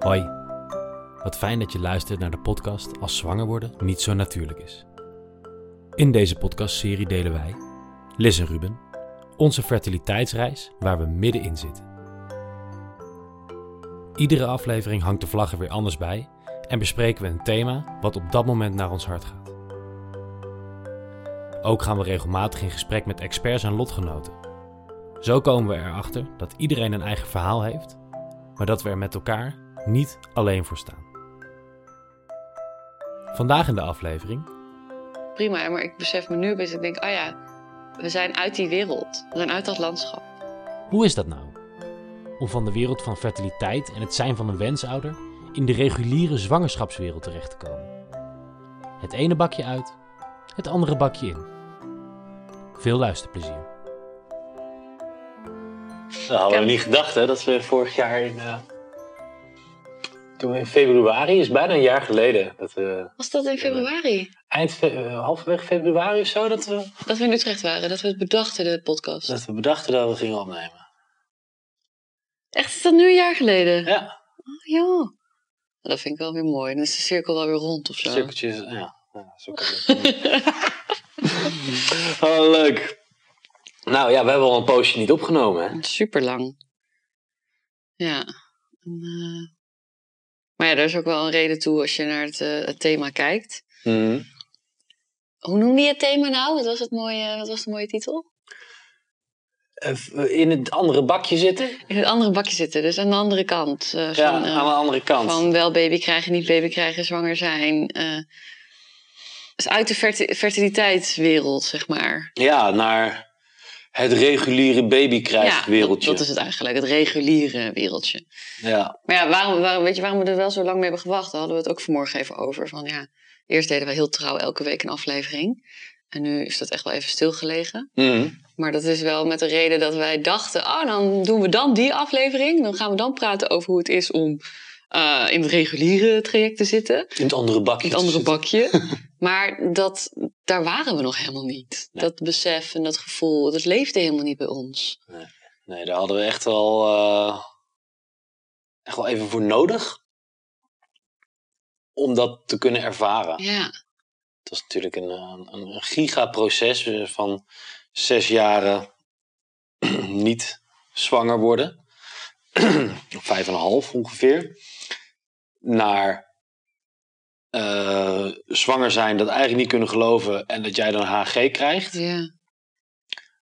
Hoi, wat fijn dat je luistert naar de podcast Als zwanger worden niet zo natuurlijk is. In deze podcastserie delen wij, Liz en Ruben, onze fertiliteitsreis waar we middenin zitten. Iedere aflevering hangt de vlag er weer anders bij en bespreken we een thema wat op dat moment naar ons hart gaat. Ook gaan we regelmatig in gesprek met experts en lotgenoten. Zo komen we erachter dat iedereen een eigen verhaal heeft, maar dat we er met elkaar niet alleen voor staan. Vandaag in de aflevering prima. Maar ik besef me nu opeens, ik denk, oh ja, we zijn uit die wereld. We zijn uit dat landschap. Hoe is dat nou? Om van de wereld van fertiliteit en het zijn van een wensouder in de reguliere zwangerschapswereld terecht te komen. Het ene bakje uit, het andere bakje in. Veel luisterplezier. Dat hadden we niet gedacht, hè, dat we vorig jaar in. eh, toen in februari, is bijna een jaar geleden. Dat Was dat in februari? eind eh, halverwege februari of zo, dat we, Dat we in Utrecht waren, dat we het bedachten, de podcast. dat we bedachten dat we gingen opnemen. Echt, is dat nu een jaar geleden? Ja, Oh, joh. Dat vind ik wel weer mooi. Dan is de cirkel wel weer rond of zo. cirkeltjes. Ja, ja zo kan oh, leuk. Nou ja, we hebben al een poosje niet opgenomen, hè? Super lang. Ja. En, eh, Maar ja, daar is ook wel een reden toe als je naar het, eh, het thema kijkt. Mhm. Hoe noemde je het thema nou? Wat was, het mooie, wat was de mooie titel? Eh, In het andere bakje zitten? In het andere bakje zitten, dus aan de andere kant. eh, Ja, van, eh, aan de andere kant. Van wel baby krijgen, niet baby krijgen, zwanger zijn. eh dus uit de ferti- fertiliteitswereld, zeg maar. Ja, naar het reguliere babykrijgwereldje. dat, dat is het eigenlijk, het reguliere wereldje. Ja. Maar ja, waarom, waarom, weet je waarom we er wel zo lang mee hebben gewacht? Daar hadden we het ook vanmorgen even over. Van ja, eerst deden we heel trouw elke week een aflevering. En nu is dat echt wel even stilgelegen. Mhm. Maar dat is wel met de reden dat wij dachten... oh, dan doen we dan die aflevering. Dan gaan we dan praten over hoe het is om eh, in het reguliere traject te zitten. In het andere bakje. In het andere bakje. maar dat, daar waren we nog helemaal niet. Nee. Dat besef en dat gevoel, dat leefde helemaal niet bij ons. Nee, daar hadden we echt wel, eh, echt wel even voor nodig. Om dat te kunnen ervaren. Ja, Het was natuurlijk een, een, een gigaproces eh, van zes jaren niet zwanger worden. Vijf en een half ongeveer. Naar eh, zwanger zijn, dat eigenlijk niet kunnen geloven en dat jij dan HG krijgt. ja.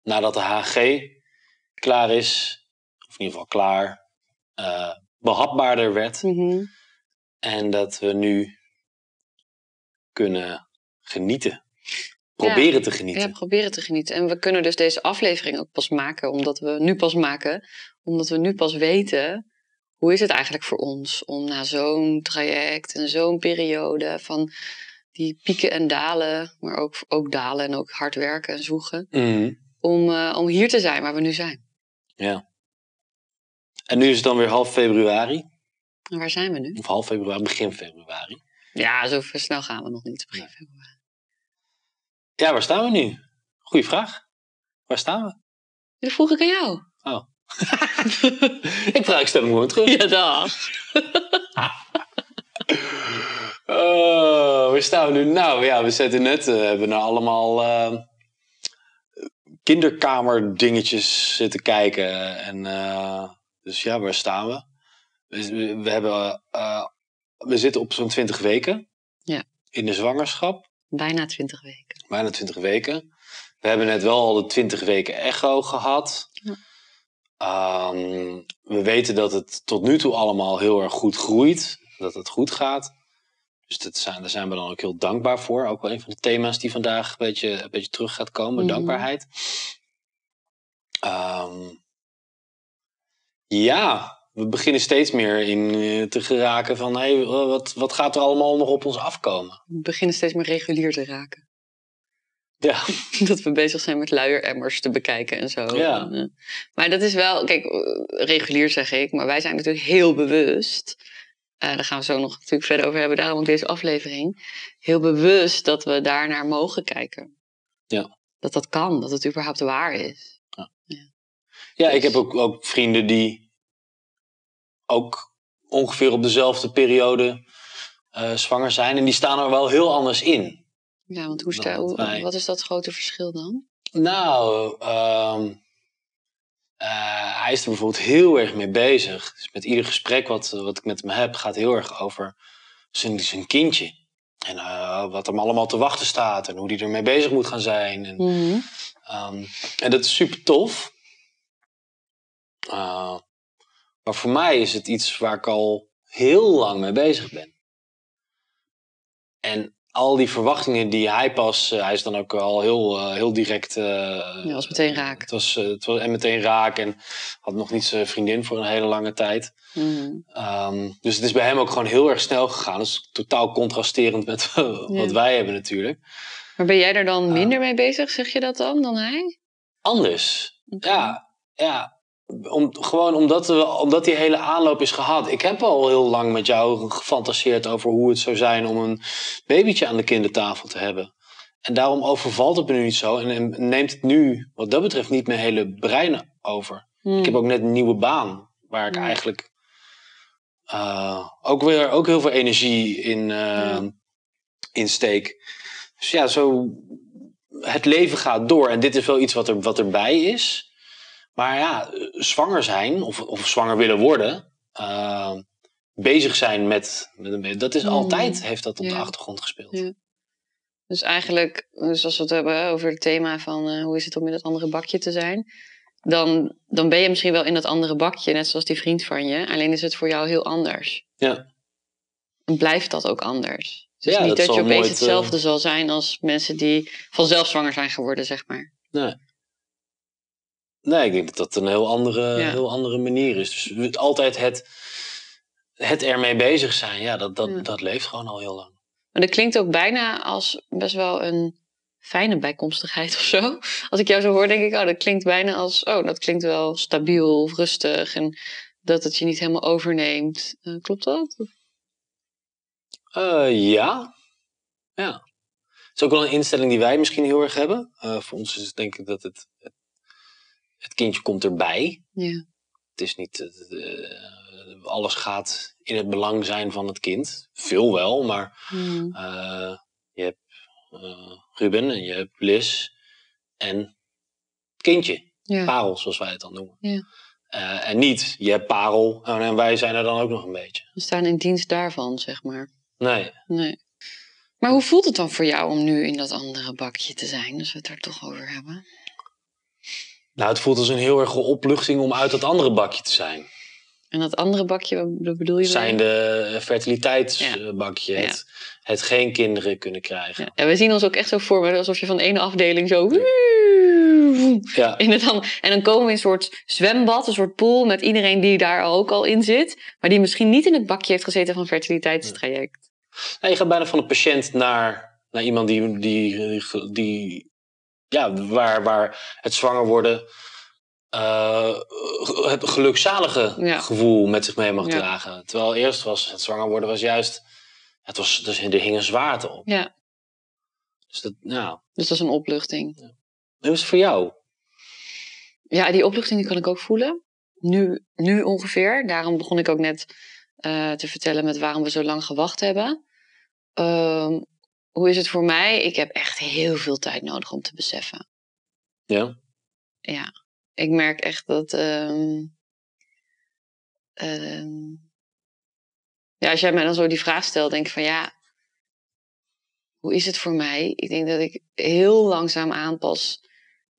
nadat de HG klaar is, of in ieder geval klaar, eh, behapbaarder werd. Mhm. En dat we nu kunnen genieten. Proberen te genieten. Ja, proberen te genieten. En we kunnen dus deze aflevering ook pas maken, omdat we nu pas maken, omdat we nu pas weten hoe is het eigenlijk voor ons om na zo'n traject en zo'n periode van die pieken en dalen, maar ook, ook dalen en ook hard werken en zoeken, Mhm, om, eh, om hier te zijn waar we nu zijn. Ja. En nu is het dan weer half februari. En waar zijn we nu? Of half februari, begin februari. Ja, zo snel gaan we nog niet. Begin februari. Ja, waar staan we nu? Goeie vraag. Waar staan we? Dat vroeg ik aan jou. Oh. ik vraag, ik stel hem gewoon terug. Ja, dag. Oh, waar staan we nu? Nou ja, we zetten net, eh, hebben naar allemaal eh, kinderkamerdingetjes zitten kijken. En, eh, dus ja, waar staan we? We, we- we hebben, we zitten op zo'n 20 weken. Ja. In de zwangerschap, Bijna twintig weken. bijna 20 weken. We hebben net wel al de 20 weken echo gehad. Ja. Ehm, we weten dat het tot nu toe allemaal heel erg goed groeit. Dat het goed gaat. Dus dat zijn, daar zijn we dan ook heel dankbaar voor. Ook wel een van de thema's die vandaag een beetje, een beetje terug gaat komen. Mhm. Dankbaarheid. Ehm, ja, we beginnen steeds meer in eh, te geraken van... Hey, wat, wat gaat er allemaal nog op ons afkomen? We beginnen steeds meer regulier te raken. Ja, dat we bezig zijn met luieremmers te bekijken en zo. Ja. En, eh, maar dat is wel, kijk, eh, regulier zeg ik, maar wij zijn natuurlijk heel bewust. eh, daar gaan we zo nog natuurlijk verder over hebben, daarom ook deze aflevering. Heel bewust dat we daar naar mogen kijken. Ja. Dat dat kan, dat het überhaupt waar is. ja ik heb ook, ook vrienden die ook ongeveer op dezelfde periode zwanger zijn. En die staan er wel heel anders in. Ja, want hoe sta, Dan hoe- wij. wat is dat grote verschil dan? Nou, ehm, eh, hij is er bijvoorbeeld heel erg mee bezig. Dus met ieder gesprek wat, wat ik met hem heb, gaat heel erg over zijn, zijn kindje. En eh, wat hem allemaal te wachten staat en hoe hij ermee bezig moet gaan zijn. En, Mhm. Ehm, en dat is super tof. Uh, maar voor mij is het iets waar ik al heel lang mee bezig ben. En al die verwachtingen die hij pas, eh, hij is dan ook al heel, eh, heel direct. eh, Ja, was meteen raak. Het was, eh, het was en meteen raak en had nog niet zijn vriendin voor een hele lange tijd. Mhm. Ehm, dus het is bij hem ook gewoon heel erg snel gegaan. Dat is totaal contrasterend met wat wij hebben natuurlijk. Maar ben jij er dan minder mee bezig, zeg je dat dan, dan hij? Anders. Ja, ja. Om, gewoon omdat, we, omdat die hele aanloop is gehad. Ik heb al heel lang met jou gefantaseerd over hoe het zou zijn om een babytje aan de kindertafel te hebben. En daarom overvalt het me nu niet zo. En, en neemt het nu, wat dat betreft, niet mijn hele brein over. Mhm. Ik heb ook net een nieuwe baan. Waar ik Ja. eigenlijk eh, ook weer ook heel veel energie in, eh, in steek. Dus ja, zo. Het leven gaat door. En dit is wel iets wat, er, wat erbij is. Maar ja, eh, zwanger zijn of, of zwanger willen worden. eh, bezig zijn met, met Dat is Mm. altijd, heeft dat op de achtergrond gespeeld. Ja. Dus eigenlijk, dus als we het hebben over het thema van eh, hoe is het om in dat andere bakje te zijn, dan, dan ben je misschien wel in dat andere bakje, net zoals die vriend van je. Alleen is het voor jou heel anders. Ja. En blijft dat ook anders. Het is Ja, niet dat dat, je opeens nooit, eh, hetzelfde zal zijn als mensen die vanzelf zwanger zijn geworden, zeg maar. Nee. Nee, ik denk dat dat een heel andere, Ja. heel andere manier is. Dus altijd het, het ermee bezig zijn, ja, dat, dat, Ja. dat leeft gewoon al heel lang. Maar dat klinkt ook bijna als best wel een fijne bijkomstigheid of zo. Als ik jou zo hoor, denk ik, oh, dat klinkt bijna als, oh, dat klinkt wel stabiel of rustig. En dat het je niet helemaal overneemt. Eh, klopt dat? Eh, ja. Ja. Het is ook wel een instelling die wij misschien heel erg hebben. Eh, voor ons is het denk ik dat het, het kindje komt erbij. Ja. Het is niet, eh, alles gaat in het belang zijn van het kind. Veel wel, maar Hmm. Eh, je hebt eh, Ruben en je hebt Liz en het kindje. Ja. Parel, zoals wij het dan noemen. Ja. En niet, je hebt Parel en, en wij zijn er dan ook nog een beetje. We staan in dienst daarvan, zeg maar. Nee, Nee. Maar hoe voelt het dan voor jou om nu in dat andere bakje te zijn, als we het daar toch over hebben? Nou het voelt als een heel erg opluchting om uit dat andere bakje te zijn. En dat andere bakje, wat bedoel je? Zijn de fertiliteitsbakje, Ja. het, het geen kinderen kunnen krijgen. Ja, en we zien ons ook echt zo voor alsof je van de ene afdeling zo... Ja, In het andere. En dan komen we in een soort zwembad, een soort pool met iedereen die daar ook al in zit. Maar die misschien niet in het bakje heeft gezeten van fertiliteitstraject. Nou, je gaat bijna van een patiënt naar, naar iemand die, die, die- ja, waar, waar het zwanger worden eh, het gelukzalige Ja. gevoel met zich mee mag Ja. dragen. Terwijl eerst was het zwanger worden was juist, het was, dus er hing een zwaarte op. Ja, Dus dat, nou, dus dat is een opluchting. hoe is het voor jou? Ja, die opluchting die kan ik ook voelen. Nu, nu ongeveer. Daarom begon ik ook net eh, te vertellen met waarom we zo lang gewacht hebben. Ehm, hoe is het voor mij? Ik heb echt heel veel tijd nodig om te beseffen. Ja? Ja, ik merk echt dat. ehm, ehm, ja, als jij mij dan zo die vraag stelt, denk ik van ja. Hoe is het voor mij? Ik denk dat ik heel langzaam aan pas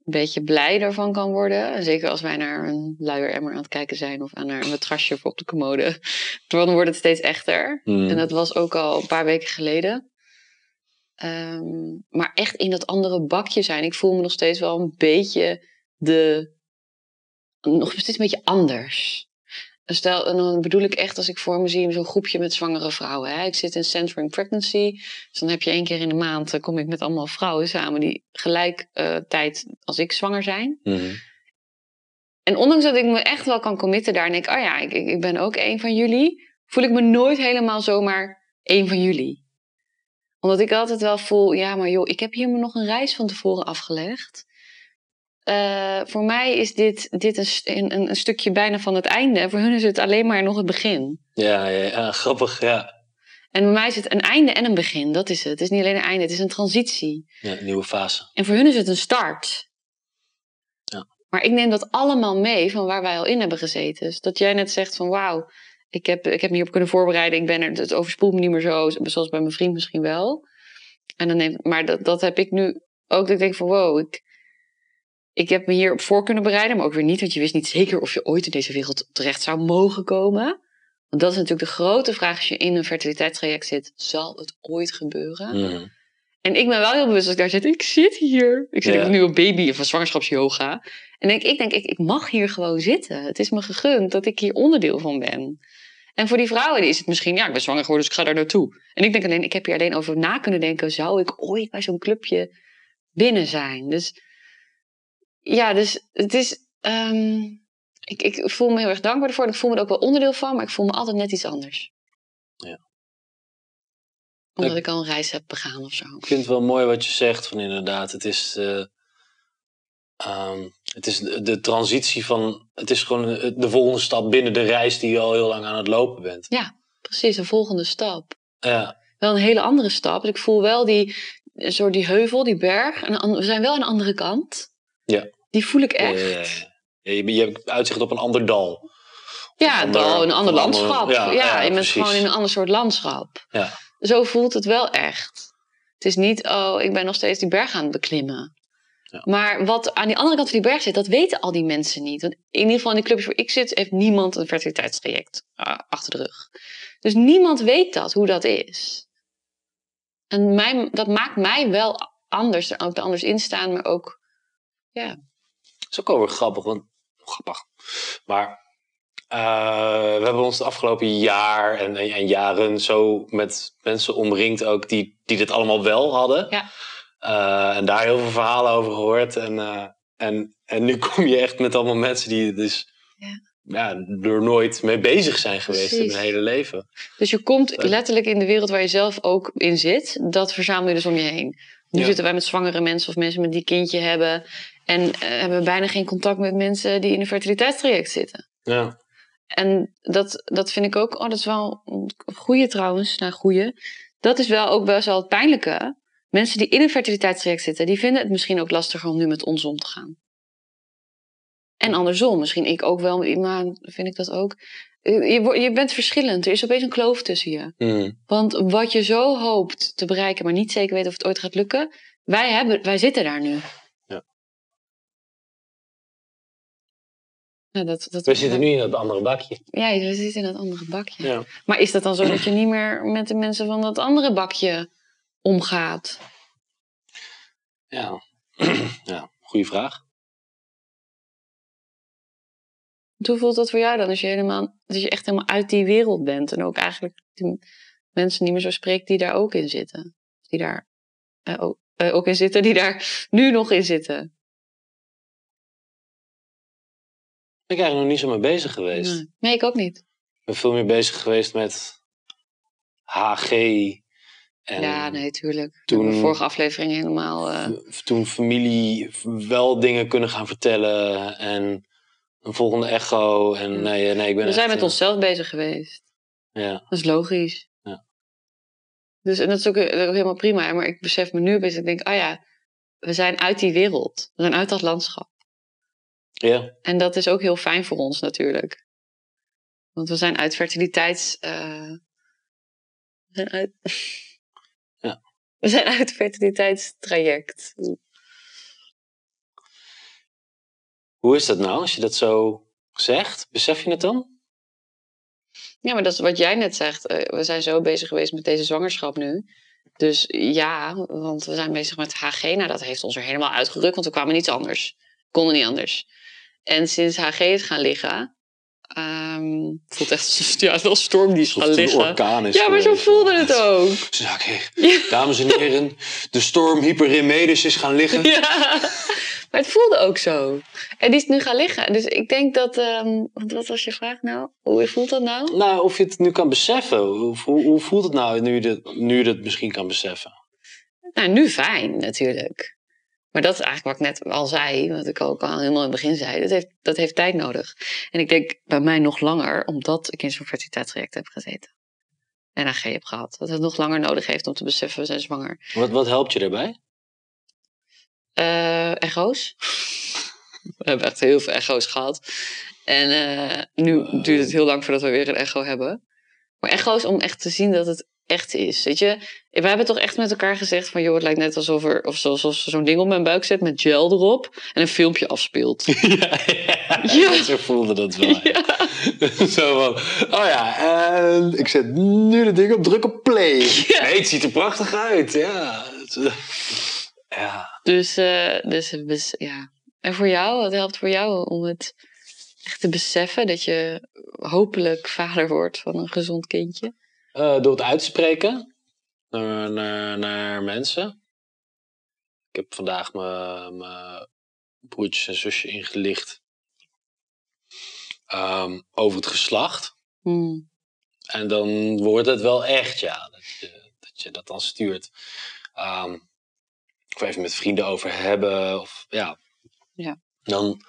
een beetje blij daarvan kan worden. En zeker als wij naar een luier emmer aan het kijken zijn of aan naar een matrasje voor op de commode. Dan wordt het steeds echter. Hmm. En dat was ook al een paar weken geleden. Ehm, maar echt in dat andere bakje zijn. Ik voel me nog steeds wel een beetje de. Nog steeds een beetje anders. Stel, en dan bedoel ik echt als ik voor me zie zo'n groepje met zwangere vrouwen. Hè? Ik zit in Centering Pregnancy. Dus dan heb je één keer in de maand, eh, kom ik met allemaal vrouwen samen die gelijk eh, tijd als ik zwanger zijn. Mhm. En ondanks dat ik me echt wel kan committen daar en denk, oh ja, ik ik ben ook één van jullie, voel ik me nooit helemaal zomaar één van jullie. Omdat ik altijd wel voel, ja, maar joh, ik heb hier nog een reis van tevoren afgelegd. eh, voor mij is dit, dit een, een, een, een stukje bijna van het einde. Voor hun is het alleen maar nog het begin. Ja, ja, ja, grappig, ja. En bij mij is het een einde en een begin. Dat is het. Het is niet alleen een einde, het is een transitie. ja. Nieuwe fase. En voor hun is het een start. Ja. Maar ik neem dat allemaal mee van waar wij al in hebben gezeten. Dus dat jij net zegt van wauw, ik heb, ik heb me hierop kunnen voorbereiden. Ik ben er, het overspoelt me niet meer zo, zoals bij mijn vriend misschien wel. En dan neem, maar dat, dat heb ik nu ook. Dat ik denk van wow, ik, ik heb me hierop voor kunnen bereiden. Maar ook weer niet, want je wist niet zeker of je ooit in deze wereld terecht zou mogen komen. Want dat is natuurlijk de grote vraag als je in een fertiliteitstraject zit. Zal het ooit gebeuren? En ik ben wel heel bewust als ik daar zit. Ik zit hier. Ik zit nu op baby of zwangerschapsyoga. En denk, ik denk, ik, ik mag hier gewoon zitten. Het is me gegund dat ik hier onderdeel van ben. En voor die vrouwen is het misschien, ja, ik ben zwanger geworden, dus ik ga daar naartoe. En ik denk alleen, ik heb hier alleen over na kunnen denken. Zou ik ooit bij zo'n clubje binnen zijn? Dus ja, dus het is. ehm, ik, ik voel me heel erg dankbaar ervoor. en Ik voel me er ook wel onderdeel van, maar ik voel me altijd net iets anders. Ja. Omdat Ik- ik al een reis heb begaan of zo. Ik vind het wel mooi wat je zegt van inderdaad. Het is, eh, ehm, het is de, transitie van. Het is gewoon de de volgende stap binnen de reis die je al heel lang aan het lopen bent. Precies, een volgende stap. Ja, Wel een hele andere stap. Dus ik voel wel die, soort die heuvel, die berg. En we zijn wel aan de andere kant. Ja. Die voel ik ja, echt. ja, ja. Ja, je, je hebt uitzicht op een ander dal. Ja, ander- dal, een ander landschap. ja, ja, ja, je bent precies. gewoon in een ander soort landschap. Ja. Zo voelt het wel echt. Het is niet, oh, ik ben nog steeds die berg aan het beklimmen. Ja. Maar wat aan die andere kant van die berg zit, dat weten al die mensen niet. Want in ieder geval in de clubjes waar ik zit, heeft niemand een fertiliteitstraject ah, achter de rug. Dus niemand weet dat, hoe dat is. En mij, dat maakt mij wel anders, er ook er anders in staan, maar ook, ja, Dat is ook wel weer grappig. Want, grappig. Maar eh, we hebben ons de afgelopen jaar en, en, en jaren zo met mensen omringd ook die, die dit allemaal wel hadden. Ja. Eh, en daar heel veel verhalen over gehoord. En, eh, en, en nu kom je echt met allemaal mensen die dus Ja. ja, er nooit mee bezig zijn geweest in hun hele leven. Dus je komt letterlijk in de wereld waar je zelf ook in zit. Dat verzamel je dus om je heen. Nu Ja. zitten wij met zwangere mensen of mensen met die kindje hebben. En eh, hebben we bijna geen contact met mensen die in een fertiliteitstraject zitten. Ja. En dat, dat vind ik ook, oh, dat is wel een goede trouwens, nou goede. Dat is wel ook best wel het pijnlijke. Mensen die in een fertiliteitstraject zitten, die vinden het misschien ook lastiger om nu met ons om te gaan. En andersom, misschien ik ook wel, maar vind ik dat ook. Je, je bent verschillend, er is opeens een kloof tussen je. Hmm. Want wat je zo hoopt te bereiken, maar niet zeker weet of het ooit gaat lukken, wij, hebben, wij zitten daar nu. Ja. Ja, dat, dat, We zitten nu in dat andere bakje. Ja, we zitten in dat andere bakje. Ja. Maar is dat dan zo dat je niet meer met de mensen van dat andere bakje omgaat? Ja. ja, goede vraag. Hoe voelt dat voor jou dan als je, helemaal, dat je echt helemaal uit die wereld bent en ook eigenlijk die mensen niet meer zo spreekt die daar ook in zitten? Die daar eh, ook, eh, ook in zitten, die daar nu nog in zitten? Ik ben eigenlijk nog niet zo mee bezig geweest. Nee. nee, ik ook niet. Ik ben veel meer bezig geweest met HG. En ja, nee, tuurlijk. Toen- de vorige aflevering helemaal... eh, toen familie wel dingen kunnen gaan vertellen. En een volgende echo. En nee, nee, ik ben we zijn echt, met eh, onszelf bezig geweest. Ja, Dat is logisch. Ja. Dus en dat is ook, eh, ook helemaal prima. Maar ik besef me nu opeens, ik denk, oh ja, we zijn uit die wereld. We zijn uit dat landschap. ja, En dat is ook heel fijn voor ons natuurlijk. Want we zijn uit fertiliteits... we zijn uit... We zijn uit het fertiliteitstraject. Hoe is dat nou als je dat zo zegt? Besef je het dan? Ja, maar dat is wat jij net zegt. Eh, We zijn zo bezig geweest met deze zwangerschap nu. Dus ja, want we zijn bezig met HG. Nou, dat heeft ons er helemaal uitgerukt, want we kwamen niet anders. Konden niet anders. En sinds HG is gaan liggen... ehm, voelt echt het ja, wel storm die is gaan het een liggen. orkaan is Ja, maar zo voelde het ook. Ja, oké. Ja. Dames en heren, de storm Hyperremedes is gaan liggen. Ja, maar het voelde ook zo. En die is nu gaan liggen. Dus ik denk dat... want wat was je vraag nou? Hoe voelt dat nou? Nou, of je het nu kan beseffen. Hoe, hoe, voelt het nou nu je, dit, nu je het misschien kan beseffen? Nou, nu fijn natuurlijk. Maar dat is eigenlijk wat ik net al zei, wat ik ook al helemaal in het begin zei. Dat heeft, dat heeft tijd nodig. En ik denk bij mij nog langer, omdat ik in zo'n fertiliteitstraject heb gezeten. En AG heb gehad. Dat het nog langer nodig heeft om te beseffen, we zijn zwanger. Wat, wat helpt je daarbij? Eh, echo's. we hebben echt heel veel echo's gehad. En eh, nu duurt het heel lang voordat we weer een echo hebben. Maar echo's om echt te zien dat het echt is. Weet je, we hebben toch echt met elkaar gezegd van... joh, het lijkt net alsof er of zo- alsof ze zo'n ding op mijn buik zet met gel erop... en een filmpje afspeelt. ja, ja, Ja. Zo voelde dat wel. ja. Zo van, oh ja, en ik zet nu de ding op, druk op play. Nee, het ziet er prachtig uit, ja. Het, Ja, Dus, eh, dus het bes- ja. En voor jou, wat helpt voor jou om het echt te beseffen... dat je hopelijk vader wordt van een gezond kindje? Eh, door het uit te spreken naar, naar, naar mensen. Ik heb vandaag mijn mijn broertjes en zusje ingelicht ehm, over het geslacht. Hmm. En dan wordt het wel echt, ja, dat je dat, je dat dan stuurt. Ehm, of even met vrienden over hebben. Of, ja. Ja. Dan,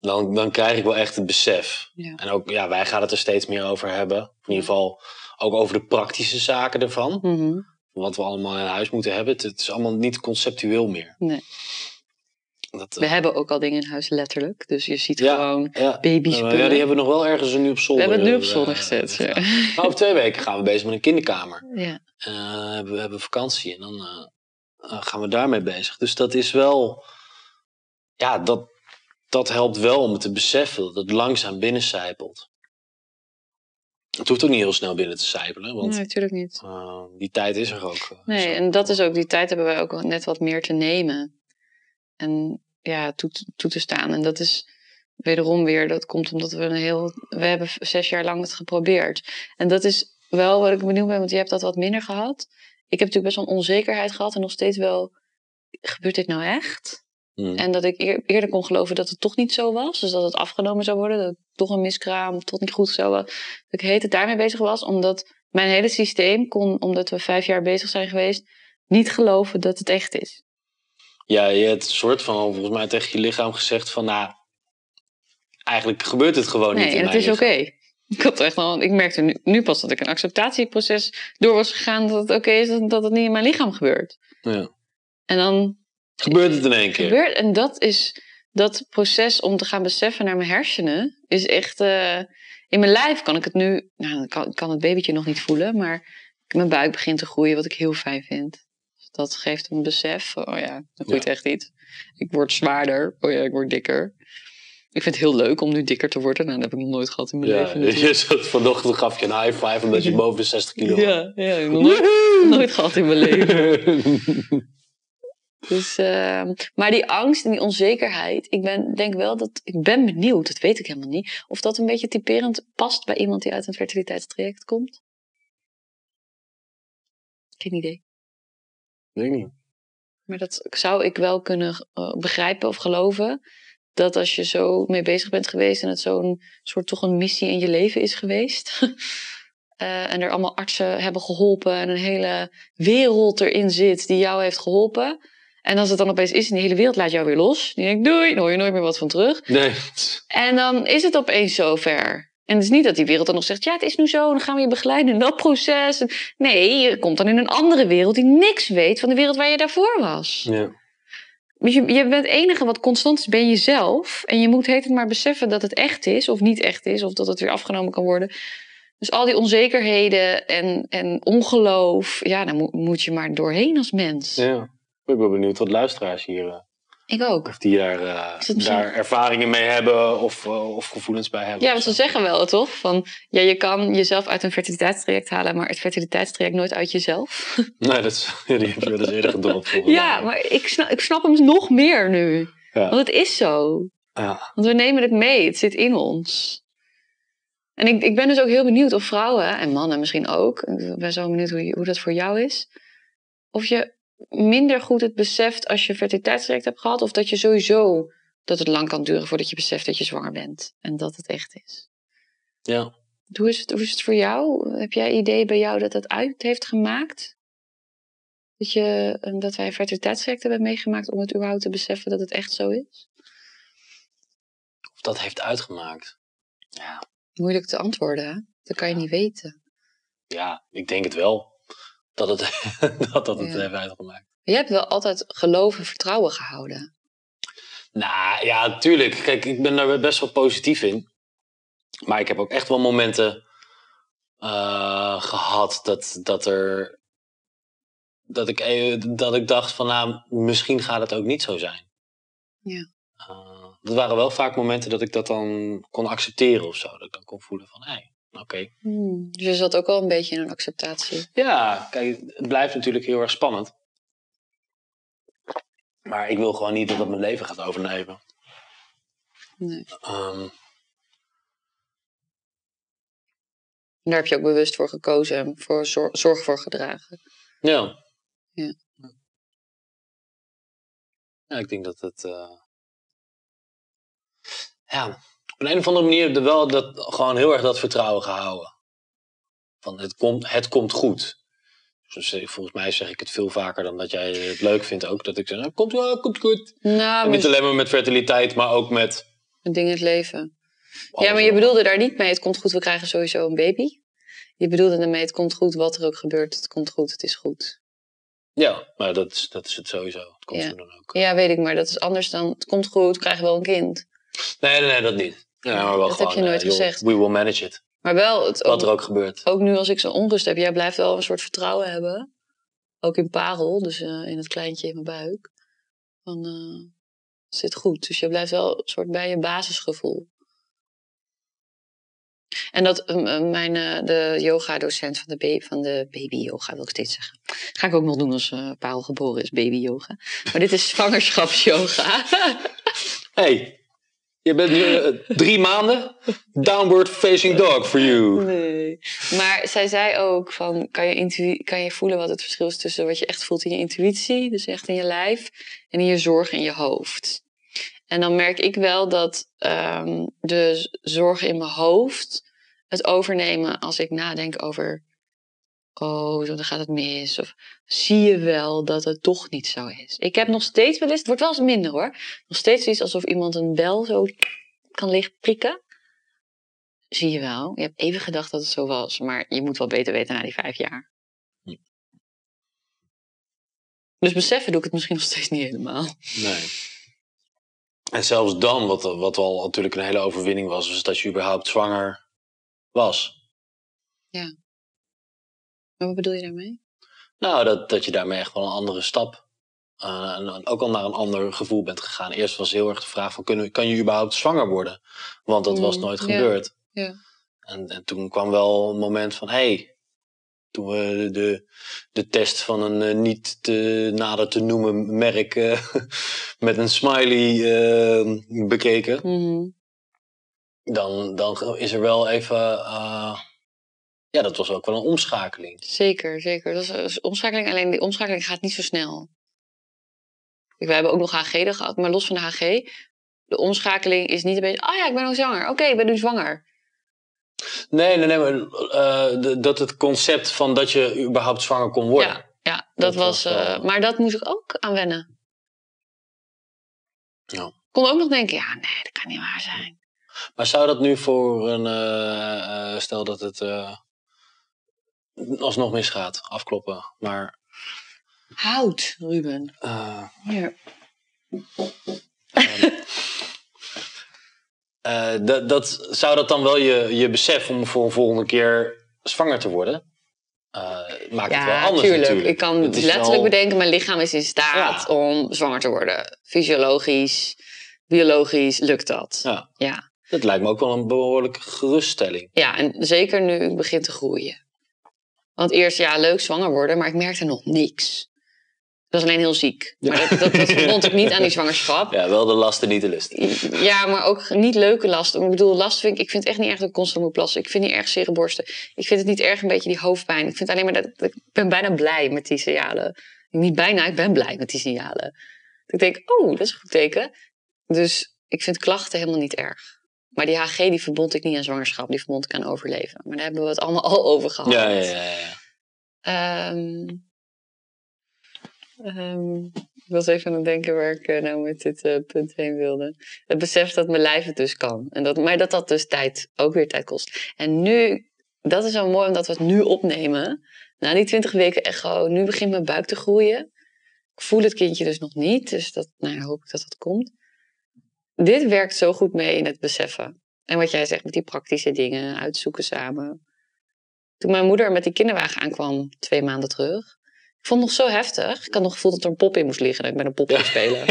dan, dan krijg ik wel echt het besef. Ja. En ook, ja, wij gaan het er steeds meer over hebben. In ieder geval ook over de praktische zaken ervan. Mhm. Wat we allemaal in huis moeten hebben. Het, is allemaal niet conceptueel meer. Nee. Dat, eh, We hebben ook al dingen in huis, letterlijk. Dus je ziet Ja. gewoon ja, babyspullen. ja, die hebben we nog wel ergens nu op We zolder. hebben het nu op eh, zolder gezet. Ja. Maar over twee weken gaan we bezig met een kinderkamer. Ja. Eh, we hebben vakantie en dan eh, eh, gaan we daarmee bezig. Dus dat is wel, ja, dat, dat helpt wel om het te beseffen dat het langzaam binnencijpelt. Het hoeft ook niet heel snel binnen te sijpelen, want Nee, natuurlijk niet. eh, die tijd is er ook. eh, Nee, zo. en dat is ook, die tijd hebben wij ook net wat meer te nemen. En ja, toe, te- toe te staan. En dat is wederom weer, dat komt omdat we een heel, we hebben zes jaar lang het geprobeerd. En dat is wel wat ik benieuwd ben, want je hebt dat wat minder gehad. Ik heb natuurlijk best wel een onzekerheid gehad en nog steeds wel, gebeurt dit nou echt? Mm. En dat ik eer- eerder kon geloven dat het toch niet zo was. Dus dat het afgenomen zou worden. Dat het toch een miskraam, toch niet goed zou was. Dat ik heet het daarmee bezig was. Omdat mijn hele systeem kon, omdat we vijf jaar bezig zijn geweest, niet geloven dat het echt is. Ja, je hebt een soort van volgens mij tegen je lichaam gezegd van, nou, eigenlijk gebeurt het gewoon niet nee, en het is oké. Ik, had echt wel, ik merkte nu, nu pas dat ik een acceptatieproces door was gegaan. Dat het oké is dat, dat het niet in mijn lichaam gebeurt. Ja. En dan Gebeurt het in één keer. gebeurt. En dat is dat proces om te gaan beseffen naar mijn hersenen. Is echt. eh, in mijn lijf kan ik het nu. Nou, ik kan, kan het babytje nog niet voelen. Maar mijn buik begint te groeien, wat ik heel fijn vind. Dus dat geeft een besef. Oh ja, er groeit Ja. echt iets. Ik word zwaarder. Oh ja, ik word dikker. Ik vind het heel leuk om nu dikker te worden. Nou, dat heb ik nog nooit gehad in mijn Ja, leven. natuurlijk. zat vanochtend gaf je een high five omdat je boven de 60 kilo was. Ja, ja, ik heb nog nooit, nooit gehad in mijn leven. Dus, ehm, maar die angst en die onzekerheid, ik ben, denk wel dat, ik ben benieuwd, dat weet ik helemaal niet, of dat een beetje typerend past bij iemand die uit een fertiliteitstraject komt. Geen idee. Weet ik niet. Maar dat zou ik wel kunnen eh, begrijpen of geloven. Dat als je zo mee bezig bent geweest en het zo'n soort toch een missie in je leven is geweest. eh, en er allemaal artsen hebben geholpen en een hele wereld erin zit die jou heeft geholpen. En als het dan opeens is en die hele wereld laat jou weer los. Die denkt doei, dan hoor je nooit meer wat van terug. Nee. En dan is het opeens zover. En het is niet dat die wereld dan nog zegt, ja, het is nu zo, dan gaan we je begeleiden in dat proces. Nee, je komt dan in een andere wereld die niks weet van de wereld waar je daarvoor was. Ja. Dus je, je bent het enige wat constant is, ben jezelf. En je moet het maar beseffen dat het echt is of niet echt is, of dat het weer afgenomen kan worden. Dus al die onzekerheden en, en ongeloof, ja, daar moet, moet je maar doorheen als mens. ja. Ik ben benieuwd wat luisteraars hier, eh, Ik ook. of die daar, eh, daar ervaringen mee hebben of, eh, of gevoelens bij hebben. Ja, want ze zeggen wel, toch? Van, ja, je kan jezelf uit een fertiliteitstraject halen, maar het fertiliteitstraject nooit uit jezelf. Nee, dat is, ja, die heb je wel eens eerder gedropt. Ja, mij. maar ik snap, ik snap hem nog meer nu. Ja. Want het is zo. Ja. Want we nemen het mee. Het zit in ons. En ik, ik ben dus ook heel benieuwd of vrouwen, en mannen misschien ook, ik ben zo benieuwd hoe, je- hoe dat voor jou is, of je minder goed het beseft als je een fertiliteitstraject hebt gehad, of dat je sowieso, dat het lang kan duren voordat je beseft dat je zwanger bent. En dat het echt is. ja. Hoe is het, hoe is het voor jou? Heb jij idee bij jou dat het uit heeft gemaakt? Dat, je, eh, dat wij een fertiliteitstraject hebben meegemaakt om het überhaupt te beseffen dat het echt zo is? Of dat heeft uitgemaakt. Ja, Moeilijk te antwoorden, hè? Dat kan je niet weten. ja ik denk het wel. Dat het, dat, dat het Ja. heeft uitgemaakt. Maar jij hebt wel altijd geloof en vertrouwen gehouden. Nou ja, tuurlijk. Kijk, ik ben daar best wel positief in. Maar ik heb ook echt wel momenten eh, gehad dat, dat er. Dat ik, eh, dat ik dacht van nou, misschien gaat het ook niet zo zijn. Ja. Eh, dat waren wel vaak momenten dat ik dat dan kon accepteren of zo. Dat ik dan kon voelen van hé, hey, oké. Hmm. Dus je zat ook wel een beetje in een acceptatie. Ja, kijk, het blijft natuurlijk heel erg spannend. Maar ik wil gewoon niet dat het mijn leven gaat overnemen. Nee. Ehm, daar heb je ook bewust voor gekozen en voor zor- zorg voor gedragen. Ja. Ja. Ja, ik denk dat het. eh, Ja, op een, of andere manier er wel dat, gewoon heel erg dat vertrouwen gehouden. Van het komt, het komt goed. Dus eh, volgens mij zeg ik het veel vaker dan dat jij het leuk vindt ook. Dat ik zeg, nou, komt, wel, komt goed. Nou, niet alleen maar met fertiliteit, maar ook met. een ding in het leven. alles Ja, maar je bedoelde daar niet mee, het komt goed, we krijgen sowieso een baby. Je bedoelde ermee, het komt goed, wat er ook gebeurt, het komt goed, het is goed. Ja, maar dat is, dat is het sowieso. Het komt Ja. dan ook. Ja, weet ik, maar dat is anders dan, het komt goed, we krijgen wel een kind. Nee, nee, nee, dat niet. Ja, maar wel Dat heb je nooit eh, joh, gezegd. We will manage it. Maar wel, het, Wat er ook, ook gebeurt. ook nu als ik zo'n onrust heb, jij blijft wel een soort vertrouwen hebben. Ook in parel, dus eh, in het kleintje in mijn buik. Van, eh, het zit goed. Dus je blijft wel een soort bij je basisgevoel. En dat mijn, eh, de yoga-docent van de, ba- van de baby-yoga, wil ik steeds zeggen. Ga ik ook nog doen als eh Parel geboren is, baby-yoga. Maar dit is zwangerschapsyoga. hey, je bent nu eh, drie maanden. Downward facing dog for you. Nee. Maar zij zei ook van, kan je, kan je voelen wat het verschil is tussen wat je echt voelt in je intuïtie, dus echt in je lijf, en in je zorg in je hoofd. En dan merk ik wel dat ehm, de zorgen in mijn hoofd het overnemen als ik nadenk over, oh, zo, dan gaat het mis. Of zie je wel dat het toch niet zo is. Ik heb nog steeds wel eens, het wordt wel eens minder hoor, nog steeds iets alsof iemand een bel zo kan licht prikken. Zie je wel. Je hebt even gedacht dat het zo was, maar je moet wel beter weten na die vijf jaar. Dus beseffen doe ik het misschien nog steeds niet helemaal. Nee. En zelfs dan, wat, wat al natuurlijk een hele overwinning was, is dat je überhaupt zwanger was. Maar wat bedoel je daarmee? Nou, dat, dat je daarmee echt wel een andere stap, eh, en ook al naar een ander gevoel bent gegaan. Eerst was heel erg de vraag van, kunnen, kan je überhaupt zwanger worden? Want dat was Mm, nooit gebeurd. Ja. En, en toen kwam wel een moment van, hé, hey, toen we de, de test van een eh, niet te nader te noemen merk eh, met een smiley bekeken, Mhm. dan, dan is er wel even, ja, dat was ook wel een omschakeling. Zeker, zeker. Dat is omschakeling. Alleen die omschakeling gaat niet zo snel. Kijk, wij hebben ook nog HG gehad, maar los van de HG, de omschakeling is niet een beetje, oh ja, ik ben al zwanger. Oké, ik ben nu zwanger. Nee, nee, nee, maar eh, dat het concept van dat je überhaupt zwanger kon worden. Ja, ja dat, Dat was. eh, maar dat moest ik ook aan wennen. Ja. Ik kon ook nog denken, ja, nee, dat kan niet waar zijn. Maar zou dat nu voor een, eh, stel dat het alsnog misgaat, afkloppen, maar Hout, Ruben. eh, Hier. eh, dat, dat, zou dat dan wel je, je besef om voor een volgende keer zwanger te worden? Eh, maakt het wel anders tuurlijk. natuurlijk. Ik kan letterlijk wel- bedenken, mijn lichaam is in staat Ja. om zwanger te worden. Fysiologisch, biologisch lukt dat. Ja. ja. Dat lijkt me ook wel een behoorlijke geruststelling. Ja, en zeker nu ik begin te groeien. Want eerst, ja, leuk zwanger worden, maar ik merkte nog niks. Ik was alleen heel ziek. Maar dat, dat, dat verbond ik niet aan die zwangerschap. Ja, wel de lasten, niet de lust. Ja, maar ook niet leuke lasten. Ik bedoel, last vind ik, ik vind het echt niet erg dat ik constant moet plassen. Ik vind niet erg zere borsten. Ik vind het niet erg een beetje die hoofdpijn. Ik vind alleen maar dat, dat- ik ben bijna blij met die signalen. Niet bijna, ik ben blij met die signalen. Dat ik denk, oh, dat is een goed teken. Dus ik vind klachten helemaal niet erg. Maar die HG die verbond ik niet aan zwangerschap, die verbond ik aan overleven. Maar daar hebben we het allemaal al over gehad. Ja, ja, ja. ja. Ehm, Ehm, ik was even aan het denken waar ik eh, nou met dit eh, punt heen wilde. Het besef dat mijn lijf het dus kan. En dat, maar dat dat dus tijd, ook weer tijd kost. En nu, dat is zo mooi omdat we het nu opnemen. Na die 20 weken echo, nu begint mijn buik te groeien. Ik voel het kindje dus nog niet, dus dat nou, hoop ik dat dat komt. Dit werkt zo goed mee in het beseffen. En wat jij zegt met die praktische dingen, uitzoeken samen. Toen mijn moeder met die kinderwagen aankwam, twee maanden terug. Ik vond het nog zo heftig. Ik had nog gevoeld dat er een pop in moest liggen. Dat ik met een pop ging spelen.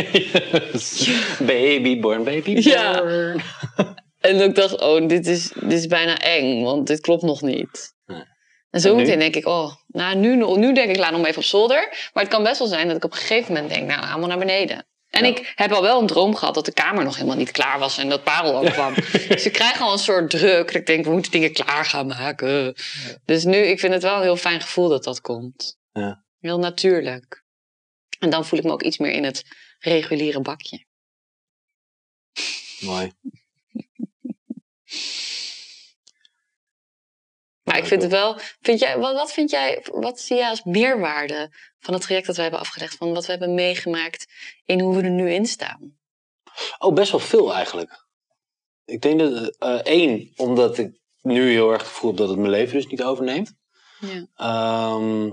baby born, baby born. Ja. En ik dacht, oh, dit is, dit is bijna eng. Want dit klopt nog niet. Nee. En zo En meteen denk ik, oh, nou, nu, nu denk ik, laat maar even op zolder. Maar het kan best wel zijn dat ik op een gegeven moment denk, nou, allemaal naar beneden. En Ja. ik heb al wel een droom gehad dat de kamer nog helemaal niet klaar was en dat Parel ook kwam. Dus ik krijg al een soort druk. Dat ik denk, we moeten dingen klaar gaan maken. Dus nu, ik vind het wel een heel fijn gevoel dat dat komt. Ja. Heel natuurlijk. En dan voel ik me ook iets meer in het reguliere bakje. Mooi. Maar ik vind het wel. Vind jij, wat, wat vind jij, wat zie jij als meerwaarde van het traject dat wij hebben afgelegd? Van wat we hebben meegemaakt in hoe we er nu in staan? Oh, best wel veel eigenlijk. Ik denk dat, eh, één, omdat ik nu heel erg het gevoel heb dat het mijn leven dus niet overneemt. Ja. Ehm,